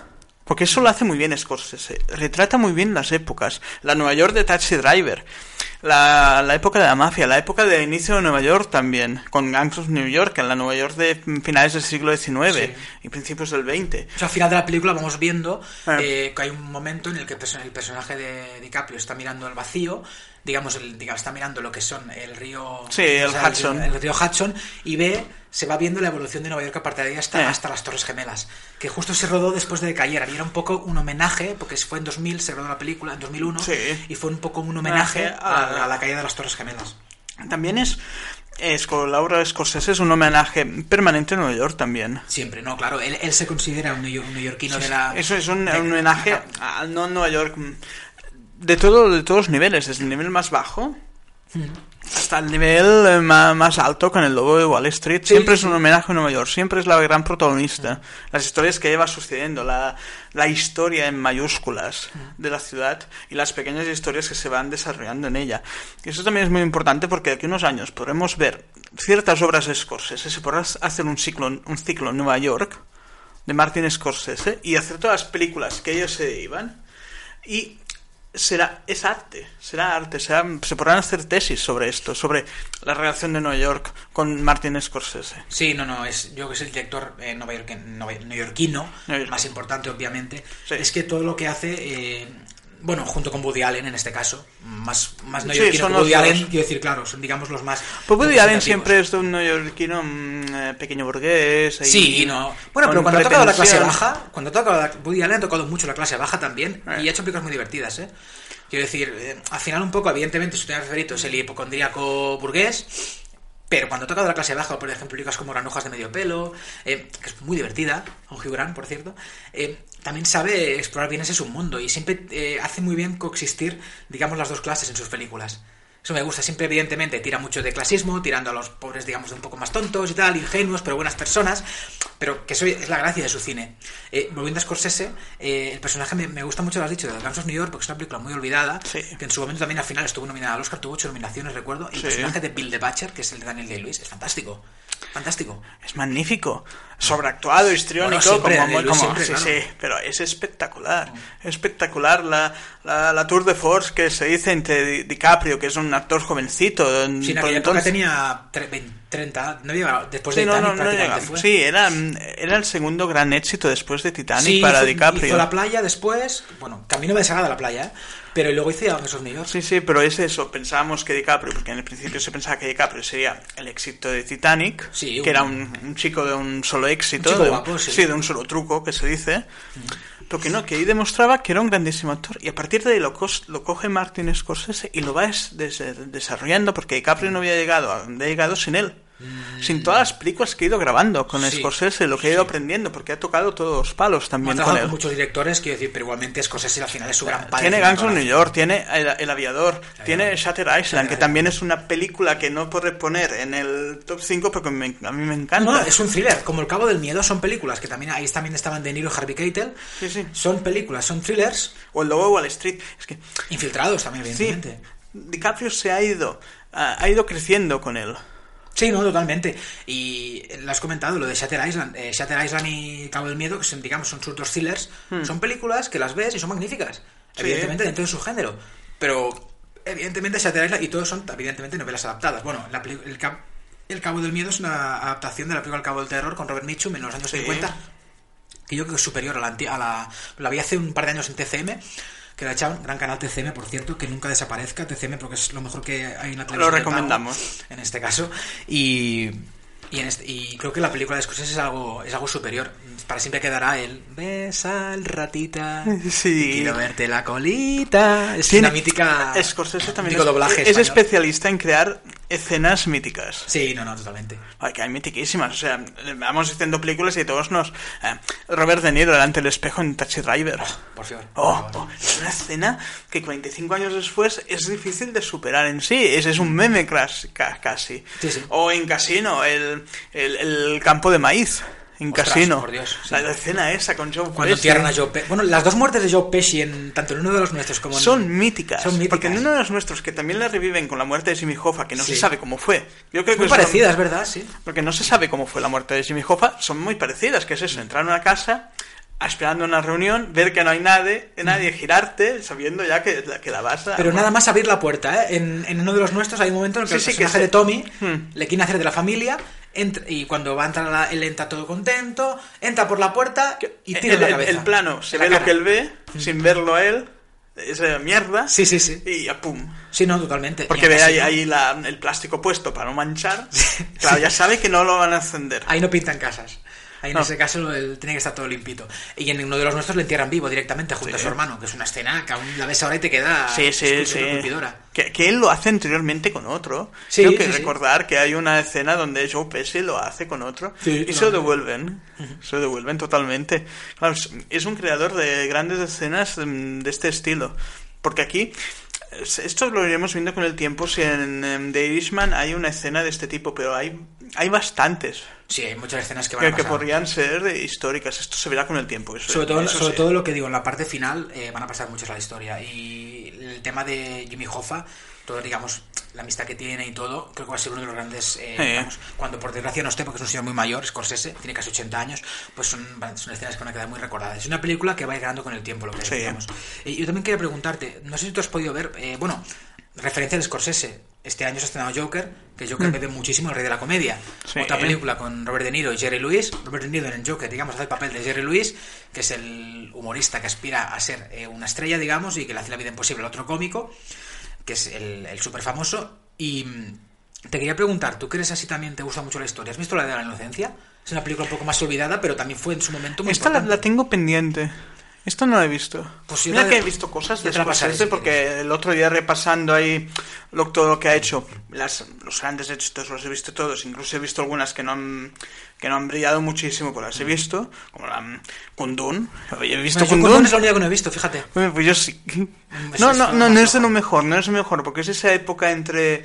porque eso lo hace muy bien Scorsese retrata muy bien las épocas la Nueva York de Taxi Driver la, la época de la mafia, la época del inicio de Nueva York también, con Gangs of New York, en la Nueva York de finales del siglo XIX Sí. y principios del XX. O sea, al final de la película vamos viendo Ah. eh, que hay un momento en el que el personaje de DiCaprio está mirando al vacío, digamos, el, digamos, está mirando lo que son el río... Sí, el o sea, Hudson. El, río Hudson y ve, se va viendo la evolución de Nueva York a partir de ahí hasta, Eh. hasta las Torres Gemelas, que justo se rodó después de que cayeran y era un poco un homenaje, porque fue en 2000, se rodó la película, en 2001, Sí. y fue un poco un homenaje Homenaje a- a, a la caída de las Torres Gemelas. También es, es con Laura Scorsese es un homenaje permanente a Nueva York también. Siempre, no, claro, él, él se considera un, neo- un neoyorquino de la... Eso es un, de- un homenaje a no Nueva York de todo de todos los niveles, desde el nivel más bajo hasta el nivel eh, más, alto con el logo de Wall Street. Siempre sí, es un homenaje a Nueva York, siempre es la gran protagonista. Las historias que lleva sucediendo, la, la historia en mayúsculas de la ciudad y las pequeñas historias que se van desarrollando en ella. Y eso también es muy importante porque de aquí a unos años podremos ver ciertas obras de Scorsese, se podrá hacer un ciclo, un ciclo en Nueva York de Martin Scorsese y hacer todas las películas que ellos se iban y será es arte será arte será- se podrán hacer tesis sobre esto sobre la relación de Nueva York con Martin Scorsese Sí, no, no, es, yo que soy el director eh, neoyorquino, Neoyorquino. más importante obviamente, Sí. es que todo lo que hace, eh, bueno, junto con Woody Allen en este caso, más, más Sí, neoyorquino son que Woody los. Allen, quiero decir, claro, son digamos los más... pues Woody Allen siempre es de un neoyorquino mm, eh, pequeño burgués ahí, Sí, no. Bueno, pero cuando ha tocado la clase baja, cuando ha tocado la, Woody Allen ha tocado mucho la clase baja también Eh. y ha hecho películas muy divertidas, ¿eh? Quiero decir, eh, al final un poco, evidentemente, su tema favorito es el hipocondríaco burgués, pero cuando ha tocado la clase baja, por ejemplo, películas como Granujas de medio pelo, eh, que es muy divertida, con Hugh Grant, por cierto, eh, también sabe explorar bien ese submundo y siempre eh, hace muy bien coexistir, digamos, las dos clases en sus películas. Eso me gusta, siempre evidentemente tira mucho de clasismo, tirando a los pobres, digamos, de un poco más tontos y tal, ingenuos, pero buenas personas, pero que eso es la gracia de su cine. Eh, volviendo a Scorsese, eh, el personaje me, me gusta mucho, lo has dicho, de Gangs of New York, porque es una película muy olvidada, Sí. que en su momento también al final estuvo nominada al Oscar, tuvo ocho nominaciones, recuerdo, y el Sí. personaje de Bill the Butcher, que es el de Daniel Day-Lewis, es fantástico, fantástico. es magnífico sobreactuado histriónico Bueno, siempre, como, Daniel como- siempre, sí, claro. sí, pero es espectacular espectacular la, la, la tour de force que se dice entre Di- DiCaprio que es un actor jovencito en- Sí, en aquella época entonces- tenía tre- 20, 30, no llegaba, después de no, Titanic no, no fue. Sí, era, era el segundo gran éxito después de Titanic Sí, para hizo- DiCaprio. Hizo la playa después, bueno, camino de Sagrada la playa, ¿eh? Pero luego hizo Gangs of New York. Sí, sí, pero es eso. Pensábamos que DiCaprio, porque en el principio se pensaba que DiCaprio sería el éxito de Titanic, Sí, que era un- chico de un solo éxito, Un chico de, guapo, sí. de un solo truco que se dice. Pero que no, que ahí demostraba que era un grandísimo actor. Y a partir de ahí lo, cos- lo coge Martin Scorsese y lo va des- des- desarrollando, porque DiCaprio no había llegado a donde ha llegado sin él. Sin todas las películas que he ido grabando con Sí, Scorsese, lo que he ido aprendiendo, porque ha tocado todos los palos también con trabajado él. con muchos directores, quiero decir, pero igualmente Scorsese al final es su gran padre. Tiene Gangs of New. York, tiene El, El Aviador, tiene Shutter Island, que también es una película que no puede poner en el top 5 porque me- a mí me encanta. No, es un thriller. Como El Cabo del Miedo son películas que también ahí también estaban De Niro y Harvey Keitel. Sí, sí. Son películas, son thrillers O El Lobo de Wall Street. Es que, infiltrados también, sí, evidentemente. DiCaprio se ha ido, ha ha ido creciendo con él. Sí, no, totalmente. Y lo has comentado, lo de Shatter Island. Eh, Shatter Island y Cabo del Miedo, que son, digamos, son sus dos thrillers, son películas que las ves y son magníficas. Sí. Evidentemente, dentro de su género. Pero, evidentemente, Shatter Island y todos son, evidentemente, novelas adaptadas. Bueno, la el, el Cabo del Miedo es una adaptación de la película El Cabo del Terror con Robert Mitchum en los años Sí. 50. Que yo creo que es superior a la, a la. La vi hace un par de años en TCM. Que la echaban, gran canal TCM, por cierto, que nunca desaparezca TCM porque es lo mejor que hay en la televisión. pago, recomendamos. En este caso. Y. Y, en este- y creo que la película de Scorsese es algo, es algo superior. Para siempre quedará el Besa al ratita. Sí. Quiero verte la colita. Es Tiene- una mítica. Scorsese también es, doblaje es español. especialista en crear escenas míticas. Sí, no, no, totalmente. Ay, que hay mitiquísimas. O sea, vamos diciendo películas y todos nos. eh, Robert De Niro delante del espejo en Taxi Driver. Por favor. Oh, oh, es una escena que 45 años después es difícil de superar en sí. Ese es un meme casi. Sí, sí. O en Casino, el, el, el campo de maíz. En Ostras, Casino. por Dios, sí. La escena esa con Joe Cuando entierran a Joe Pesci. Bueno, las dos muertes de Joe Pesci, en, tanto en uno de los nuestros como en. Son míticas, Son míticas. Porque en uno de los nuestros que también la reviven con la muerte de Jimmy Hoffa, que no Sí. se sabe cómo fue. Yo creo que Muy son- parecidas, ¿verdad? Sí. Porque no se sabe cómo fue la muerte de Jimmy Hoffa, son muy parecidas, que es eso, entrar en una casa, esperando una reunión, ver que no hay nadie, nadie girarte, sabiendo ya que, que la vas a... Pero nada más abrir la puerta, ¿eh? En, en uno de los nuestros hay un momento en el que Sí, el que personaje se- de Tommy Hmm. le quiere hacer de la familia entra- y cuando va a entrar la- él entra todo contento, entra por la puerta y tira el, la cabeza. el plano, se La ve lo que él ve, sin verlo él, esa mierda, Sí, sí, sí. y ya pum. Sí, no, totalmente. Porque ve ahí, ahí la- el plástico puesto para no manchar, claro, ya sabe que no lo van a encender. Ahí no pintan casas. Ahí en No. ese caso el- tiene que estar todo limpito. Y en uno de los nuestros le entierran vivo directamente junto a su hermano, que es una escena que aún la ves ahora y te queda Sí, sí, sí. Que, que él lo hace anteriormente con otro. Sí, Creo que sí, sí. recordar que hay una escena donde Joe Pesci lo hace con otro Sí, y se lo devuelven. Se lo devuelven totalmente. Claro, es- un creador de grandes escenas mm, de este estilo. Porque aquí, esto lo iremos viendo con el tiempo, si en, em, The Irishman hay una escena de este tipo, pero hay, hay bastantes Sí, hay muchas escenas que van que, a que pasar. podrían ser históricas. Esto se verá con el tiempo. Eso, Sobre todo, eso sobre sí. todo lo que digo, en la parte final eh, van a pasar muchas la historia. Y el tema de Jimmy Hoffa, todo, digamos, la amistad que tiene y todo, creo que va a ser uno de los grandes, eh, Sí. digamos, cuando por desgracia no esté, porque es un señor muy mayor, Scorsese, tiene casi 80 años, pues son, son escenas que van a quedar muy recordadas. Es una película que va a ir ganando con el tiempo, lo que Sí. decíamos. Y yo también quería preguntarte, no sé si tú has podido ver, eh, bueno, referencia de Scorsese. Este año se ha estrenado Joker, que Joker bebe muchísimo el rey de la comedia. Mm. Sí. Otra película con Robert De Niro y Jerry Lewis. Robert De Niro en el Joker, digamos, hace el papel de Jerry Lewis, que es el humorista que aspira a ser eh, una estrella, digamos, y que le hace la vida imposible al otro cómico, que es el, el súper famoso. Y mm, te quería preguntar, ¿tú crees así también te gusta mucho la historia? ¿Has visto la de la inocencia? Es una película un poco más olvidada, pero también fue en su momento muy Esta la tengo pendiente. Esta no la he visto. Pues Mira que he visto cosas de yo te la pasaré Scorsese si porque el otro día repasando ahí lo, todo lo que ha hecho, las, los grandes éxitos los he visto todos, incluso he visto algunas que no han, que no han brillado muchísimo, pero las he visto, como la Kundun. He visto Bueno, Kundun. Kundun es la única que no he visto, fíjate. Bueno, Pues yo sí. No, no, lo no, más no es de lo mejor, no es lo mejor, porque es esa época entre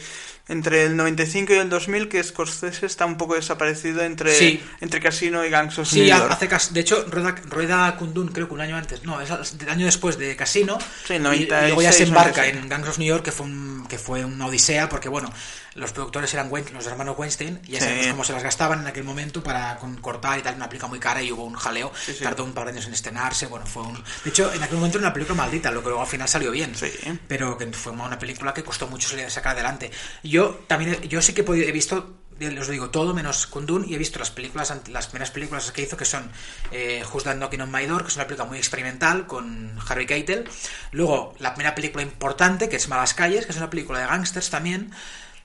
entre el 95 y el 2000 que Scorsese está un poco desaparecido entre, Sí. entre Casino y Gangs of Sí, New ha- York. hace de hecho, rueda, rueda Kundun creo que un año antes, no, es el año después de Casino. Sí, y- y, 96, luego ya se embarca 96. en Gangs of New York, que fue, un- que fue una odisea, porque bueno, los productores eran Wen- los hermanos Weinstein, y ya Sí. sabemos cómo se las gastaban en aquel momento para con- cortar y tal, una película muy cara y hubo un jaleo, Sí, sí. tardó un par de años en estrenarse, bueno, fue un... De hecho, en aquel momento era una película maldita, lo que luego al final salió bien, pero que fue una película que costó mucho salir- sacar adelante. Yo también, yo sí que he, visto, os digo, todo menos Kundun y he visto las películas, las primeras películas que hizo que son eh, Who's That Knocking on My Door, que es una película muy experimental con Harvey Keitel. Luego, la primera película importante, que es Malas Calles, que es una película de gángsters también.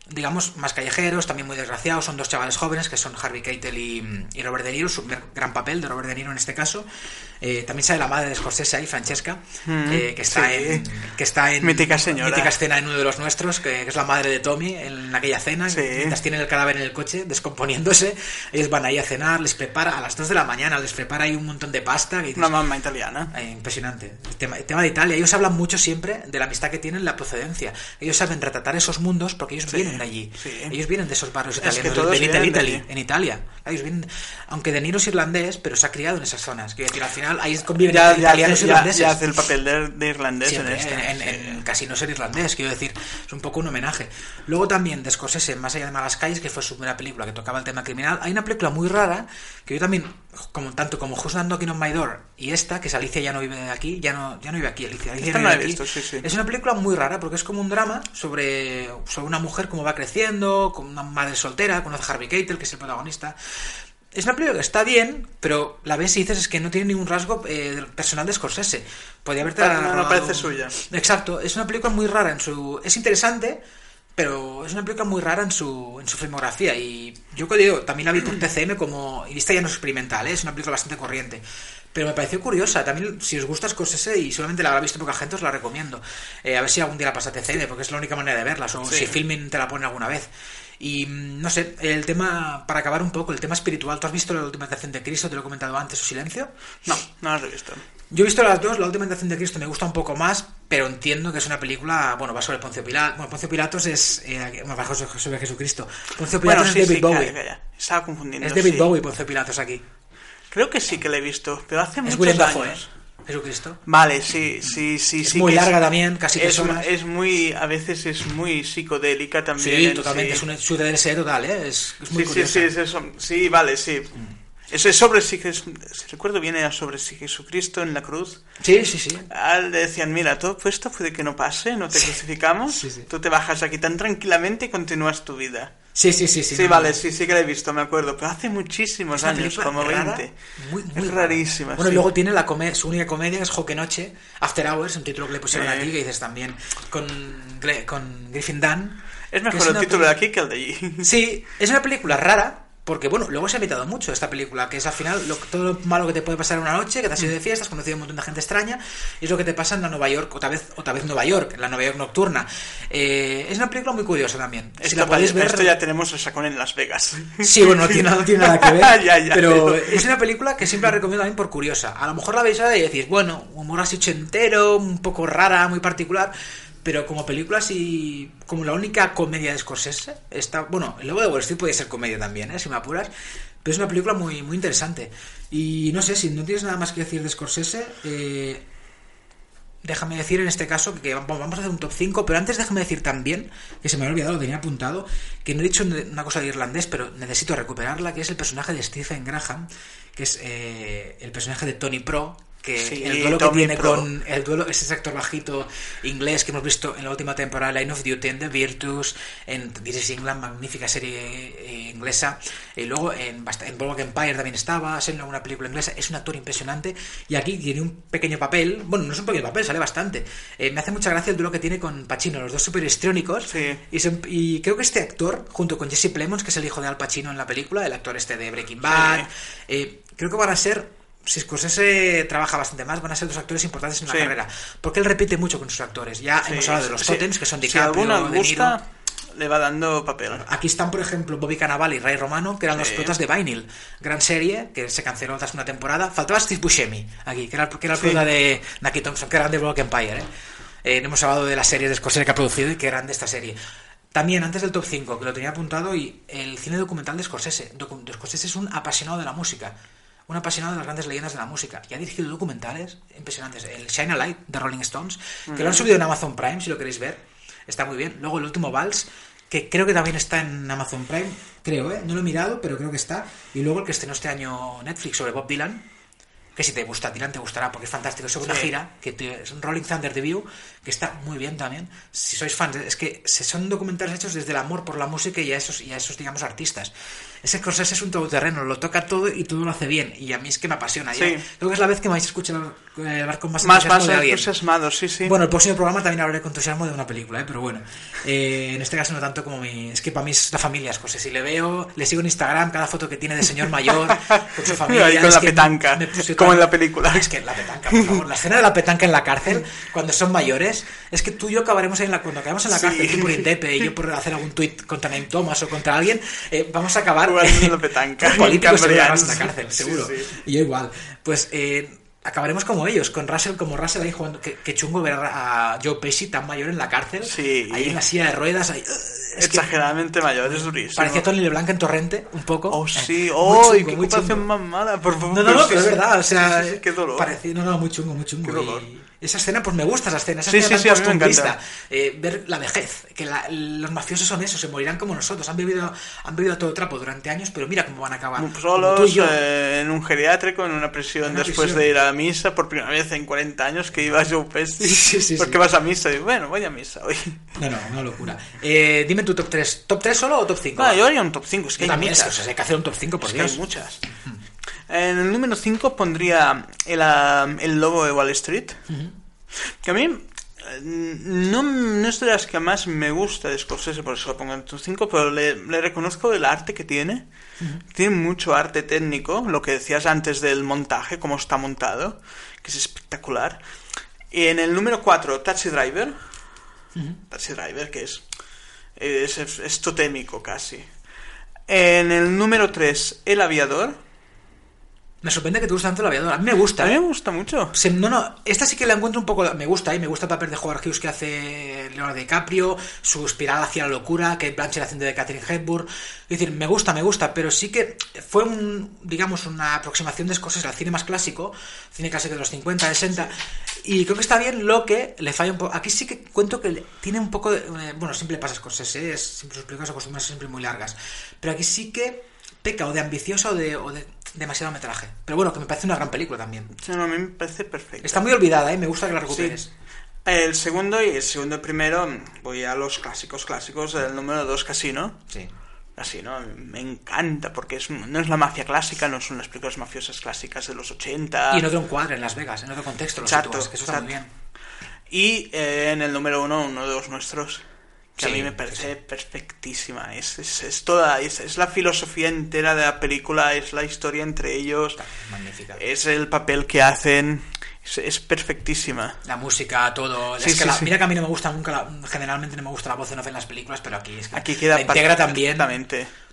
Digamos, más callejeros, también muy desgraciados. Son dos chavales jóvenes que son Harvey Keitel y, y Robert De Niro, su gran papel de Robert De Niro en este caso. Eh, también sale la madre de Scorsese ahí, Francesca, Mm, eh, que, está sí. en, que está en. Mítica señora. Mítica escena en uno de los nuestros, que, que es la madre de Tommy en aquella cena. Sí. Mientras tienen el cadáver en el coche, descomponiéndose. Ellos van ahí a cenar, les prepara a las 2 de la mañana, les prepara ahí un montón de pasta. Que dices, Una mamá italiana. eh, impresionante. El tema, el tema de Italia. Ellos hablan mucho siempre de la amistad que tienen, la procedencia. Ellos saben retratar esos mundos porque ellos Sí, vienen de allí. Ellos vienen de esos barrios Es que italianos, de Little Italy, en Italia. Ellos vienen, aunque De Niro es irlandés, pero se ha criado en esas zonas. Quiero decir, al final ahí conviven Ya, ya, italianos hace, y ya- irlandeses. ya hace el papel de, de irlandés Siempre, en este. en, en- en casi no ser irlandés, quiero decir, es un poco un homenaje. Luego también de Scorsese, Más allá de malas calles, que fue su primera película que tocaba el tema criminal, hay una película muy rara que yo también, como tanto como Who's Knocking on My Door y esta, que es Alicia ya no vive aquí, ya no, ya no vive aquí, Alicia, Alicia Esta no la he visto, sí, sí. Es una película muy rara porque es como un drama sobre, sobre una mujer cómo va creciendo, con una madre soltera, conoce a Harvey Keitel, que es el protagonista. Es una película que está bien, pero la ves y dices es que no tiene ningún rasgo eh, personal de Scorsese. Podría haberte No, no rodado- parece suya. Exacto, es una película muy rara en su... Es interesante, pero es una película muy rara en su, en su filmografía. Y yo que digo, también la vi por TCM como... Y esta ya no es experimental, ¿eh? es una película bastante corriente. Pero me pareció curiosa. También, si os gusta Scorsese y solamente la habrá visto poca gente, os la recomiendo. Eh, a ver si algún día la pasa a TCM, porque es la única manera de verla. O Sí. si Filmin te la pone alguna vez. Y mm, no sé, el tema, para acabar un poco, el tema espiritual. ¿Tú has visto la última tentación de Cristo? Te lo he comentado antes, su silencio. No, no las he visto. Yo he visto las dos, la última tentación de Cristo me gusta un poco más, pero entiendo que es una película, bueno, va sobre Poncio Pilatos. Bueno, Poncio Pilatos es eh, bueno, va sobre sobre Jesucristo. Poncio Pilatos Bueno, sí, es David sí, Bowie. calla, calla. Estaba confundiendo. Es David sí. Bowie, Poncio Pilatos aquí. Creo que sí que la he visto, pero hace Es muchos Dafoe, años. ¿eh? Jesucristo. Vale, sí, sí, sí. Es sí muy que larga también, casi es, es muy, a veces es muy psicodélica también. Sí, en totalmente, sí. es un su DLSE total, ¿eh? Es, es muy sí, sí, curiosa. sí, es eso. Sí, vale, sí. Eso es sobre si, recuerdo bien era sobre si Jesucristo en la cruz. sí, sí, sí. A él le decían, mira, todo esto puede que no pase, no te crucificamos, sí, sí. tú te bajas aquí tan tranquilamente y continúas tu vida. Sí, sí, sí, sí. Sí, no, vale, no. sí, sí que la he visto, me acuerdo, pero hace muchísimos Es años, como rara, 20. Muy, muy es rarísima. Bueno, y luego tiene la come- su única comedia, es Joque Noche, After Hours, un título que le pusieron Sí. aquí, que dices también, con, con Griffin Dunn. Es mejor el título de aquí que el de allí. Sí, es una película rara, porque bueno, luego se ha invitado mucho esta película, que es al final lo, todo lo malo que te puede pasar en una noche, que te has ido de fiesta, has conocido a un montón de gente extraña, y es lo que te pasa en la Nueva York, otra vez, otra vez Nueva York, en la Nueva York nocturna. Eh, es una película muy curiosa también. Si Esto, la podéis ver... esto ya tenemos el sacón en Las Vegas. Sí, bueno, no tiene, no tiene nada que ver. Ya, ya, pero pero- es una película que siempre la recomiendo también por curiosa. A lo mejor la veis ahora y decís, bueno, humor así ochentero, un poco rara, muy particular. Pero como película así, como la única comedia de Scorsese, está, bueno, el Lobo de Wall Street puede ser comedia también, ¿eh? si me apuras. Pero es una película muy, muy interesante. Y no sé, si no tienes nada más que decir de Scorsese, eh, déjame decir en este caso que vamos a hacer un top 5, pero antes déjame decir también, que se me había olvidado, lo tenía apuntado, que no he dicho una cosa de irlandés, pero necesito recuperarla, que es el personaje de Stephen Graham, que es eh, el personaje de Tony Pro, que Sí, el duelo que tiene Pro. con el duelo ese actor bajito inglés que hemos visto en la última temporada Line of Duty en The Virtus en This is England magnífica serie eh, inglesa y luego en, en Boardwalk Empire también estaba en alguna película inglesa es un actor impresionante y aquí tiene un pequeño papel bueno no es un pequeño papel sale bastante Eh, me hace mucha gracia el duelo que tiene con Pacino los dos super histriónicos Sí. y, se- y creo que este actor junto con Jesse Plemons que es el hijo de Al Pacino en la película el actor este de Breaking Bad eh, creo que van a ser si Scorsese trabaja bastante más, van a ser dos actores importantes en la Sí. carrera. Porque él repite mucho con sus actores. Ya Sí, hemos hablado de los sí. totems, que son Si DiCaprio, alguno De Niro. gusta, le va dando papel. Aquí están, por ejemplo, Bobby Cannavale y Ray Romano, que eran los protas de Vinyl. Gran serie, que se canceló tras una temporada. Faltaba Steve Buscemi, aquí, que era, que era el prota de Naki Thompson, que eran de Brock Empire. ¿eh? Eh, hemos hablado de las series de Scorsese que ha producido y que eran de esta serie. También, antes del top 5, que lo tenía apuntado, y el cine documental de Scorsese. Docu- Scorsese es un apasionado de la música. Un apasionado de las grandes leyendas de la música. Y ha dirigido documentales impresionantes. El Shine a Light de Rolling Stones, que lo han subido en Amazon Prime, si lo queréis ver. Está muy bien. Luego el último Vals, que creo que también está en Amazon Prime. Creo, ¿eh? No lo he mirado, pero creo que está. Y luego el que estrenó este año Netflix sobre Bob Dylan, que si te gusta Dylan te gustará porque es fantástico. Es una Sí. gira que te- es un Rolling Thunder Review que está muy bien también. Si sois fans, es que se- son documentales hechos desde el amor por la música y a esos, y a esos digamos, artistas. Ese Scorsese es un todoterreno, lo toca todo y todo lo hace bien. Y a mí es que me apasiona. Sí. Ya- Creo que es la vez que me vais a escuchar eh, hablar con más, Más, entusiasmo más entusiasmado, sí, sí. Bueno, el próximo programa también hablaré con entusiasmo de una película, ¿eh? pero bueno. Eh, en este caso no tanto como mi... Es que para mí es la familia Scorsese. Si le veo, le sigo en Instagram, cada foto que tiene de señor mayor, con su familia... Ahí con es la petanca, me puse como en la película. Es que la petanca, por favor. La escena de la petanca en la cárcel, cuando son mayores, es que tú y yo acabaremos ahí en la... Cuando acabemos en la Sí. cárcel, tú por Indepe y yo por hacer algún tuit contra Naim Thomas o contra alguien, eh, vamos a acabar... Jugando en la petanca, políticos en la cárcel, Sí, seguro. sí. Y yo igual. Pues eh, acabaremos como ellos, con Russell, como Russell ahí jugando. Que, que chungo ver a Joe Pesci tan mayor en la cárcel. Sí. Ahí en la silla de ruedas. Ahí, es que Exageradamente mayor, es durísimo. parecía Tony LeBlanc en Torrente, un poco. Oh, sí. ¡Oh, chungo, qué muy comparación más mala! Por favor. No, no, no, pero es verdad, o sea, Sí, sí, qué dolor. parecía- no, no, muy chungo, muy chungo. Qué dolor. Y esa escena, pues me gusta esa escena, esa Sí, escena sí, tan sí, a costumbrista. Eh, ver la vejez, que la- los mafiosos son eso, se morirán como nosotros, han vivido, han vivido a todo trapo durante años, pero mira cómo van a acabar. Como tú y Solos, yo. eh, en un geriátrico, en una prisión, En una después prisión. de ir a misa por primera vez en 40 años que iba Joe Pesci. Sí, sí, ¿Por sí. qué vas a misa? Y bueno, voy a misa hoy. No, no, una locura. Eh, dime tu top 3. ¿Top 3 solo o top 5? No, yo haría un top 5, es que Yo hay también, es muchas. o sea, hay que hacer un top 5, por Es que hay muchas. En el número 5 pondría el, ah, el lobo de Wall Street. Que a mí eh, no, no es de las que más me gusta de Scorsese, por eso lo pongo en el top 5, pero le, le reconozco el arte que tiene. Tiene mucho arte técnico, lo que decías antes del montaje, cómo está montado, que es espectacular. Y en el número 4, Taxi Driver. Taxi Driver, que es, es, es, es totémico casi. En el número 3, El Aviador. Me sorprende que te guste tanto el aviador. A mí me gusta. A mí ¿eh? me gusta mucho. Se- no, no, esta sí que la encuentro un poco. Me gusta, ¿eh? me gusta el papel de Howard Hughes que hace Leonardo DiCaprio, su espiral hacia la locura, que Blanchett haciendo de Catherine Hepburn. Es decir, me gusta, me gusta, pero sí que fue un, digamos, una aproximación de cosas al cine más clásico, cine clásico de los 50, 60, y creo que está bien lo que le falla un poco. Aquí sí que cuento que tiene un poco de. eh, bueno, siempre pasa cosas, ¿eh? Es- siempre sus películas acostumbran siempre muy largas, pero aquí sí que peca o de ambiciosa o de, o de demasiado metraje. Pero bueno, que me parece una gran película también. Sí, no, a mí me parece perfecto. Está muy olvidada, ¿eh? Me gusta que la recuperes. El segundo y el segundo y primero, voy a los clásicos clásicos. El número 2, Casino. Sí. Casino me encanta porque es, no es la mafia clásica, no son las películas mafiosas clásicas de los 80. Y en otro encuadre, en Las Vegas, en otro contexto, lo Exacto, que eso está muy bien. Y eh, en el número uno, uno de los nuestros, que Sí, a mí me sí, parece perfectísima. Es, es, es toda, es, es la filosofía entera de la película, es la historia entre ellos, Magnífica. es el papel que hacen, es, perfectísima. La música, todo. Sí, es que la-. Mira que a mí no me gusta nunca, la- generalmente no me gusta la voz en off en las películas, pero aquí es que Aquí queda la integra también.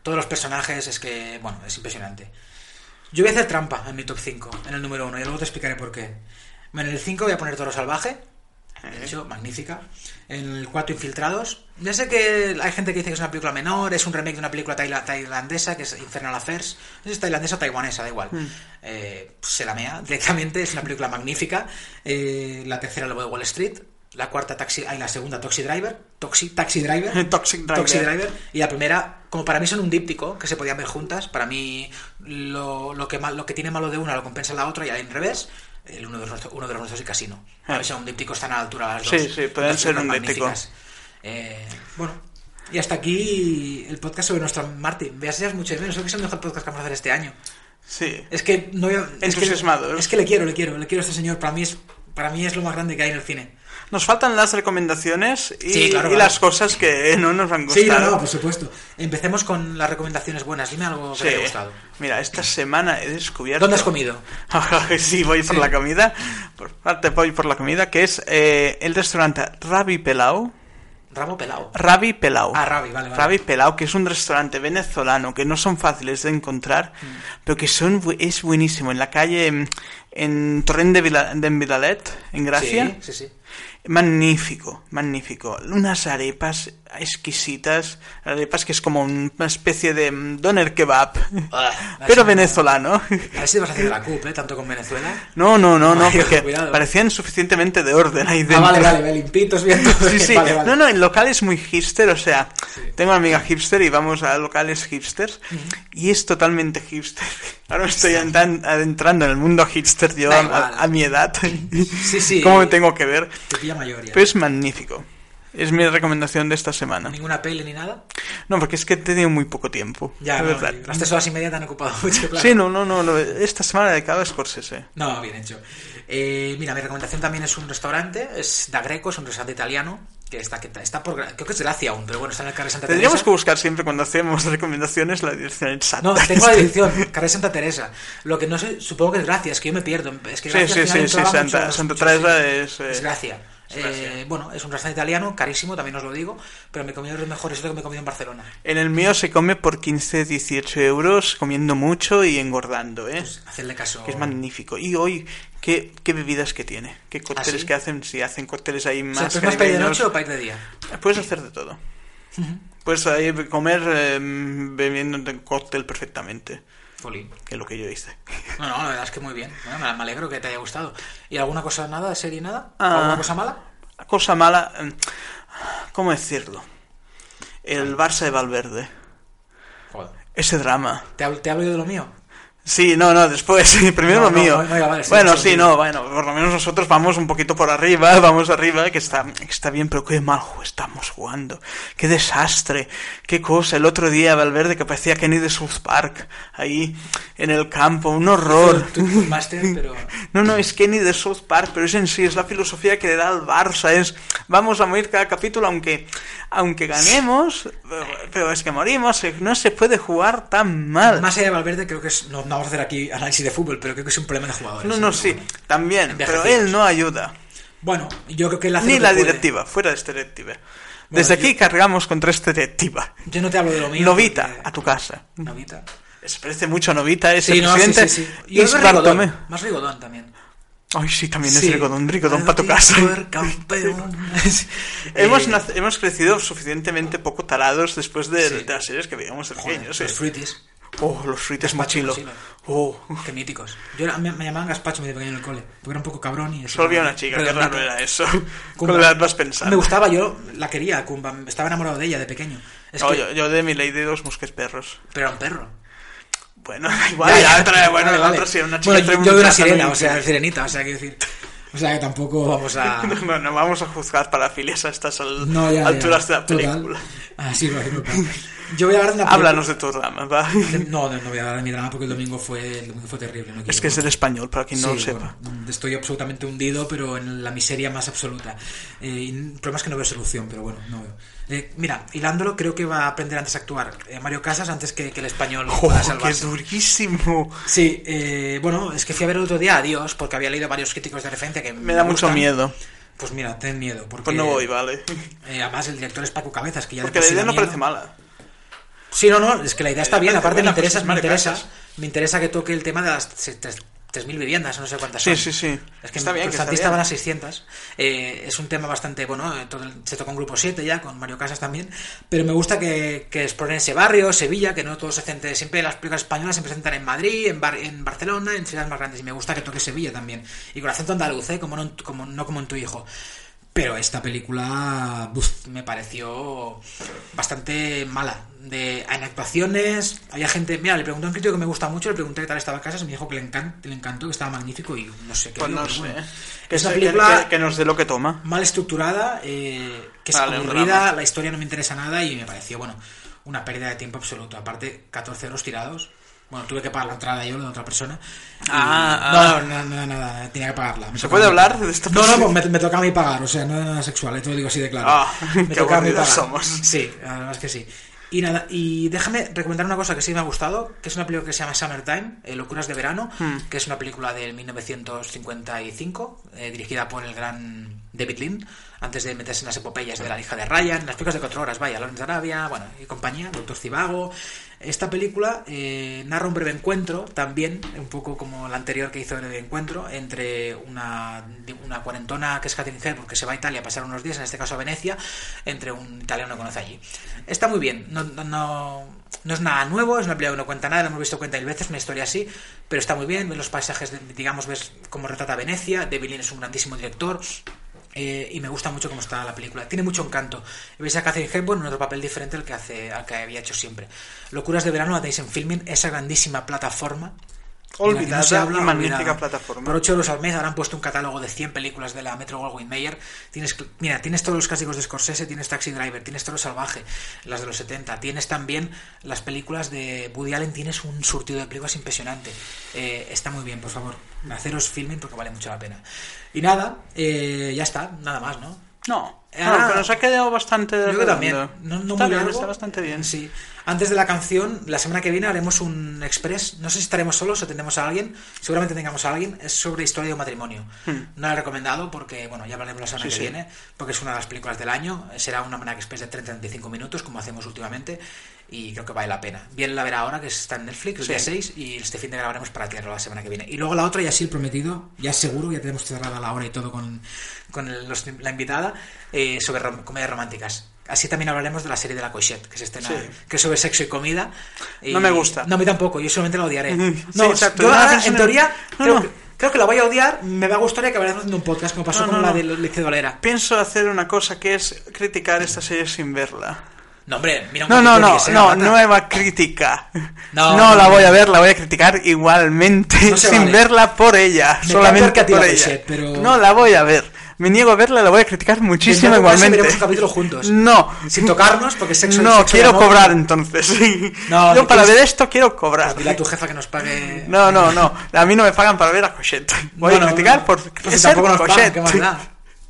Todos los personajes, es que, bueno, es impresionante. Yo voy a hacer trampa en mi top 5, en el número 1, y luego te explicaré por qué. En el 5 voy a poner Toro Salvaje, de hecho, magnífica. En el 4, Infiltrados. Ya sé que hay gente que dice que es una película menor, es un remake de una película taila- tailandesa, que es Infernal Affairs. No sé si es tailandesa o taiwanesa, da igual. Eh, se la mea directamente, es una película magnífica. Eh, la tercera, Lobo de Wall Street. La cuarta, Taxi, ay, la segunda, Taxi Driver. Toxi, Taxi Driver. Toxic Driver. Toxic Driver. Y la primera, como para mí son un díptico, que se podían ver juntas. Para mí, lo, lo que, mal, lo que tiene malo de una lo compensa la otra y al revés. El uno de los nuestros, uno de los nuestros y Casino. A ver si un díptico están a la altura las Sí, dos. sí, pueden Las ser un díptico. Eh, bueno, y hasta aquí el podcast sobre nuestro Martin. Veas es mucho de menos. Creo que es el mejor podcast que vamos a hacer este año. Sí. Es que no es que, Entusiasmado. es que le quiero, le quiero, le quiero a este señor. Para mí es, para mí es lo más grande que hay en el cine. Nos faltan las recomendaciones y, Sí, claro, y claro. las cosas que no nos han Sí, no, gustado. no, por supuesto. Empecemos con las recomendaciones buenas. Dime algo que Sí. te haya gustado. Mira, esta semana he descubierto. ¿Dónde has comido? sí, voy por la comida. Por parte voy por la comida, que es eh, el restaurante Rabi Pelau. Rabo pelado. Rabi Pelau. Ah, Rabi, vale, vale. Rabi Pelau, que es un restaurante venezolano que no son fáciles de encontrar, Mm. pero que son es buenísimo. En la calle, en Torrent de, Vila- de Vidalet, en Gracia. Sí, sí, sí. Magnífico, magnífico. Unas arepas exquisitas. Arepas que es como una especie de mm, doner kebab, Ah, pero venezolano. A ver si vas a hacer la CUP, ¿eh? Tanto con Venezuela. No, no, no, no, Ay, porque cuidado. parecían suficientemente de orden ahí dentro. Ah, vale, vale, limpitos, bien. Sí, sí. vale, vale. No, no, el local es muy hipster, o sea, tengo una amiga hipster y vamos a locales hipsters y es totalmente hipster. Ahora me estoy adentran- adentrando en el mundo hipster yo a mi edad. Sí, sí. ¿Cómo me tengo que ver? Te pilla mayor ya. Pero es magnífico. Es mi recomendación de esta semana. ¿Ninguna peli ni nada? No, porque es que he tenido muy poco tiempo. Ya, de no, verdad. las tres horas y media te han ocupado mucho, claro. Sí, no, no, no, Esta semana de cada Scorsese. No, bien hecho. Eh, mira, mi recomendación también es un restaurante, es Da Greco, es un restaurante italiano, que está, que está por... Creo que es Gracia aún, pero bueno, está en el carrer Santa Tendríamos Teresa. que buscar siempre cuando hacemos recomendaciones la dirección exacta. No, tengo la dirección, carrer Santa Teresa. Lo que no sé, supongo que es Gracia, es que yo me pierdo. Es que Sí, Gracia sí, sí, sí, entraba Santa, mucho- Santa mucho- Teresa es... eh, Es Gracia. Eh, bueno, es un restaurante italiano, carísimo, también os lo digo, pero me comí los mejores que me he comido en Barcelona. En el mío se come por 15, 18 euros, comiendo mucho y engordando, ¿eh? Hacerle caso. Que es magnífico. Y hoy, ¿qué, qué bebidas que tiene? ¿Qué cócteles ¿Ah, sí? que hacen? Si hacen cócteles ahí O más sea, ¿pero es más para ir de noche o para ir de día? Puedes hacer de todo. Puedes ahí comer eh, bebiendo un cóctel perfectamente, Que es lo que yo hice. No, no, la verdad es que muy bien. Bueno, me alegro que te haya gustado. ¿Y alguna cosa nada de serie nada? Ah. ¿Alguna cosa mala? Cosa mala, eh, ¿cómo decirlo? El Barça de Valverde. Joder. Ese drama. ¿Te hablo, te hablo yo de lo mío? Sí, no, no, después, primero No, lo no, mío. no, vale, sí, bueno, sí, no, bueno, por lo menos nosotros vamos un poquito por arriba, vamos arriba, que está, está bien, pero qué mal estamos jugando. Qué desastre, qué cosa. El otro día Valverde que parecía Kenny de South Park, ahí en el campo, un horror. Tú, tú, máster, pero... No, no, es Kenny de South Park, pero es en sí, es la filosofía que le da al Barça, es vamos a morir cada capítulo aunque aunque ganemos, pero, es que morimos, no se puede jugar tan mal. Más allá de Valverde, creo que es... no vamos a hacer aquí análisis de fútbol, pero creo que es un problema de jugadores. No, no, sí, también, pero él no ayuda. Bueno, yo creo que él hace Ni lo que la puede. directiva, fuera de esta directiva. Desde aquí yo- cargamos contra esta directiva. Yo no te hablo de lo mío. Novita, porque- a tu casa. Novita. Se parece mucho a Novita, ese Sí, no, sí, presidente. sí. Y es Rigodón. Más Rigodón también. Ay, sí, también es Rigodón, Rigodón para tu casa. Hemos, Eh, hemos crecido suficientemente poco tarados después de, de las series que veíamos de pequeños. los ¿eh? fruitis. Oh, los frites Gazpacho mochilo. Oh, Qué míticos. Yo era- me, me llamaban Gaspacho de pequeño en el cole, porque era un poco cabrón y... solo había una chica, qué raro era eso. Kumba. ¿Cómo la vas pensando? Me gustaba, yo la quería, Kumba. Estaba enamorado de ella de pequeño. Es No, que... yo, yo de mi ley de dos mosqueperros. Pero era un perro. Bueno, igual, la otra, bueno, Vale, otra una chica Bueno, yo, de una sirena, o sea, sirenita, o sea, quiero decir... O sea, que tampoco vamos a... No, no vamos a juzgar parafilias a estas al- No, ya, ya. alturas de la Total. película. Ah, sí, lo. Yo voy a hablar de Háblanos de tu drama, va. No, no, no voy a hablar de mi drama porque el domingo fue, el domingo fue terrible. No Es que es el español, para quien no lo sepa. bueno, estoy absolutamente hundido, pero en la miseria más absoluta. Eh, el problema es que no veo solución, pero bueno, no veo. Eh, mira, hilándolo, creo que va a aprender antes a actuar eh, Mario Casas antes que, que el español ¡Oh, pueda qué durísimo! Sí, eh, bueno, es que fui a ver el otro día Adiós porque había leído varios críticos de referencia que Me da mucho miedo. Pues mira, ten miedo. Porque, Pues no voy, vale. eh, además, el director es Paco Cabezas, que ya Porque por la idea no miedo. parece mala. Sí, no, no, es que la idea está bien. parece Aparte, me pues interesa, es me, interesa, me interesa que toque el tema de las se- tres- 3.000 viviendas, no sé cuántas Sí, son. sí, sí. Es que Está bien, en bien. van a 600. Eh, es un tema bastante, bueno, eh, todo el- se toca un grupo 7 ya, con Mario Casas también. Pero me gusta que, que exploren ese barrio, Sevilla, que no todos se centren, siempre las películas españolas se presentan en Madrid, en, Bar- en Barcelona, en ciudades más grandes. Y me gusta que toque Sevilla también. Y con acento andaluz, ¿eh? como, no, en- como, no como en tu hijo. Pero esta película buf, me pareció bastante mala. De, en actuaciones, había gente. Mira, le pregunté a un crítico que me gusta mucho, le pregunté qué tal estaba Casas y me dijo que le, encan- le encantó, que estaba magnífico y no sé qué. Pues digo, no sé. bueno. Que, Es una se- que- película que- que nos dé lo que toma. mal estructurada, eh, que es Vale, aburrida, la historia no me interesa nada y me pareció, bueno, una pérdida de tiempo absoluto. Aparte, 14 euros tirados. Bueno, tuve que pagar la entrada yo, de otra persona. Y- Ah, no, no, no, nada, tenía que pagarla. Me ¿Se tocaba puede hablar de esta No, no, pues me, me toca a mí pagar, o sea, no era nada sexual, te lo digo así de claro. Ah, me qué toca a mí pagar. somos. Sí, además que sí. Y nada, y déjame recomendar una cosa que sí me ha gustado, que es una película que se llama Summertime, eh, Locuras de Verano, Hmm. que es una película del 1955, eh, dirigida por el gran David Lean, antes de meterse en las epopeyas de la hija de Ryan, las películas de cuatro horas, vaya, Lawrence de Arabia, bueno, y compañía, Doctor Cibago. Esta película eh, narra un breve encuentro, también, un poco como la anterior que hizo el encuentro, entre una, una cuarentona que es Catherine Hepburn, que se va a Italia a pasar unos días, en este caso a Venecia, entre un italiano que conoce allí. Está muy bien, no, no, no, es nada nuevo, es una película que no cuenta nada, la hemos visto cuenta mil veces, una historia así, pero está muy bien, ves los paisajes, de- digamos, ves cómo retrata Venecia, David Lean es un grandísimo director, eh, y me gusta mucho cómo está la película. Tiene mucho encanto. Veis a Catherine Hepburn en otro papel diferente al que, hace, al que había hecho siempre. Locuras de verano la tenéis en Filming, esa grandísima plataforma Olvidada no se habla, y magnífica olvidada. plataforma. Por 8 euros al mes habrán puesto un catálogo de 100 películas de la Metro Goldwyn Mayer. Tienes, mira, tienes todos los clásicos de Scorsese, tienes Taxi Driver, tienes Toro Salvaje, las de los 70, tienes también las películas de Woody Allen, tienes un surtido de películas impresionante. Eh, está muy bien, por favor, haceros filming porque vale mucho la pena. Y nada, eh, ya está, nada más, ¿no? No, Ah. no, pero nos ha quedado bastante Yo creo que también. No, no está muy bien, largo. está bastante bien. Sí. Antes de la canción, la semana que viene haremos un express. No sé si estaremos solos o tendremos a alguien. Seguramente tengamos a alguien. Es sobre historia de un matrimonio. No la he recomendado porque, bueno, ya hablaremos la semana Hmm. Sí, que sí. viene. Porque es una de las películas del año. Será una Almanac Express de 30-35 minutos, como hacemos últimamente. Y creo que vale la pena. Bien la verá ahora, que está en Netflix, el Sí. día 6. Y este fin de grabaremos para tirarlo la semana que viene. Y luego la otra, ya sí, el prometido. Ya seguro, ya tenemos cerrada la hora y todo con, con el- los- la invitada. eh, sobre rom- comedias románticas. Así también hablaremos de la serie de la Cochette, que se estrena, Sí. que es sobre sexo y comida. Y- No me gusta. No, a mí tampoco, yo solamente la odiaré. Sí, No, exacto. yo No, ahora, es en teoría, No, creo, no. Que, creo que la voy a odiar, me va a gustar y acabaremos haciendo un podcast, como pasó No, con no, la no. de Lecce Valera. Pienso hacer una cosa que es criticar esta serie sin verla. No, hombre, mira un No, no, no, que no, nueva crítica. No, No, no, la voy a ver, la voy a criticar igualmente, No sin vale. verla por ella, Me solamente por la ella. Pero- No, la voy a ver. Me niego a verla, la voy a criticar muchísimo igualmente. veremos un capítulo juntos. No. Sin tocarnos, porque sexo No, sexo quiero cobrar entonces. No, Yo para ver esto quiero cobrar. Dile a tu jefa que nos pague. No, no, no. A mí no me pagan para ver a Cochette. Voy a criticar por Pues ser tampoco nos pagan. ¿qué más da?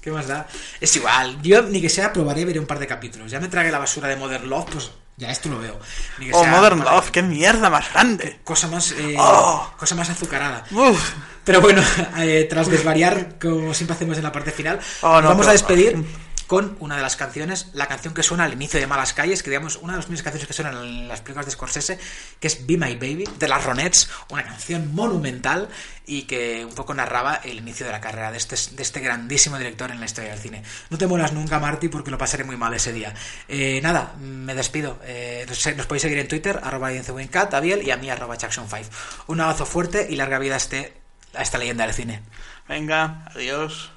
¿Qué más da? Es igual. Yo ni que sea probaré, veré un par de capítulos. Ya me tragué la basura de Modern Love, pues ya esto lo veo. Ni que Oh, sea Modern Love, qué mierda más grande. Cosa más, eh, Oh. cosa más azucarada. Uf. Pero bueno, eh, tras desvariar, como siempre hacemos en la parte final, Oh, no, vamos pero- a despedir con una de las canciones, la canción que suena al inicio de Malas Calles, que digamos una de las primeras canciones que suenan en las películas de Scorsese, que es Be My Baby, de las Ronettes, una canción monumental y que un poco narraba el inicio de la carrera de este, de este grandísimo director en la historia del cine. No te mueras nunca, Marty, porque lo pasaré muy mal ese día. Eh, nada, me despido. Eh, nos, podéis seguir en Twitter, arroba INCWinCat, a Biel y a mí, arroba Jackson5. Un abrazo fuerte y larga vida a, este, a esta leyenda del cine. Venga, adiós.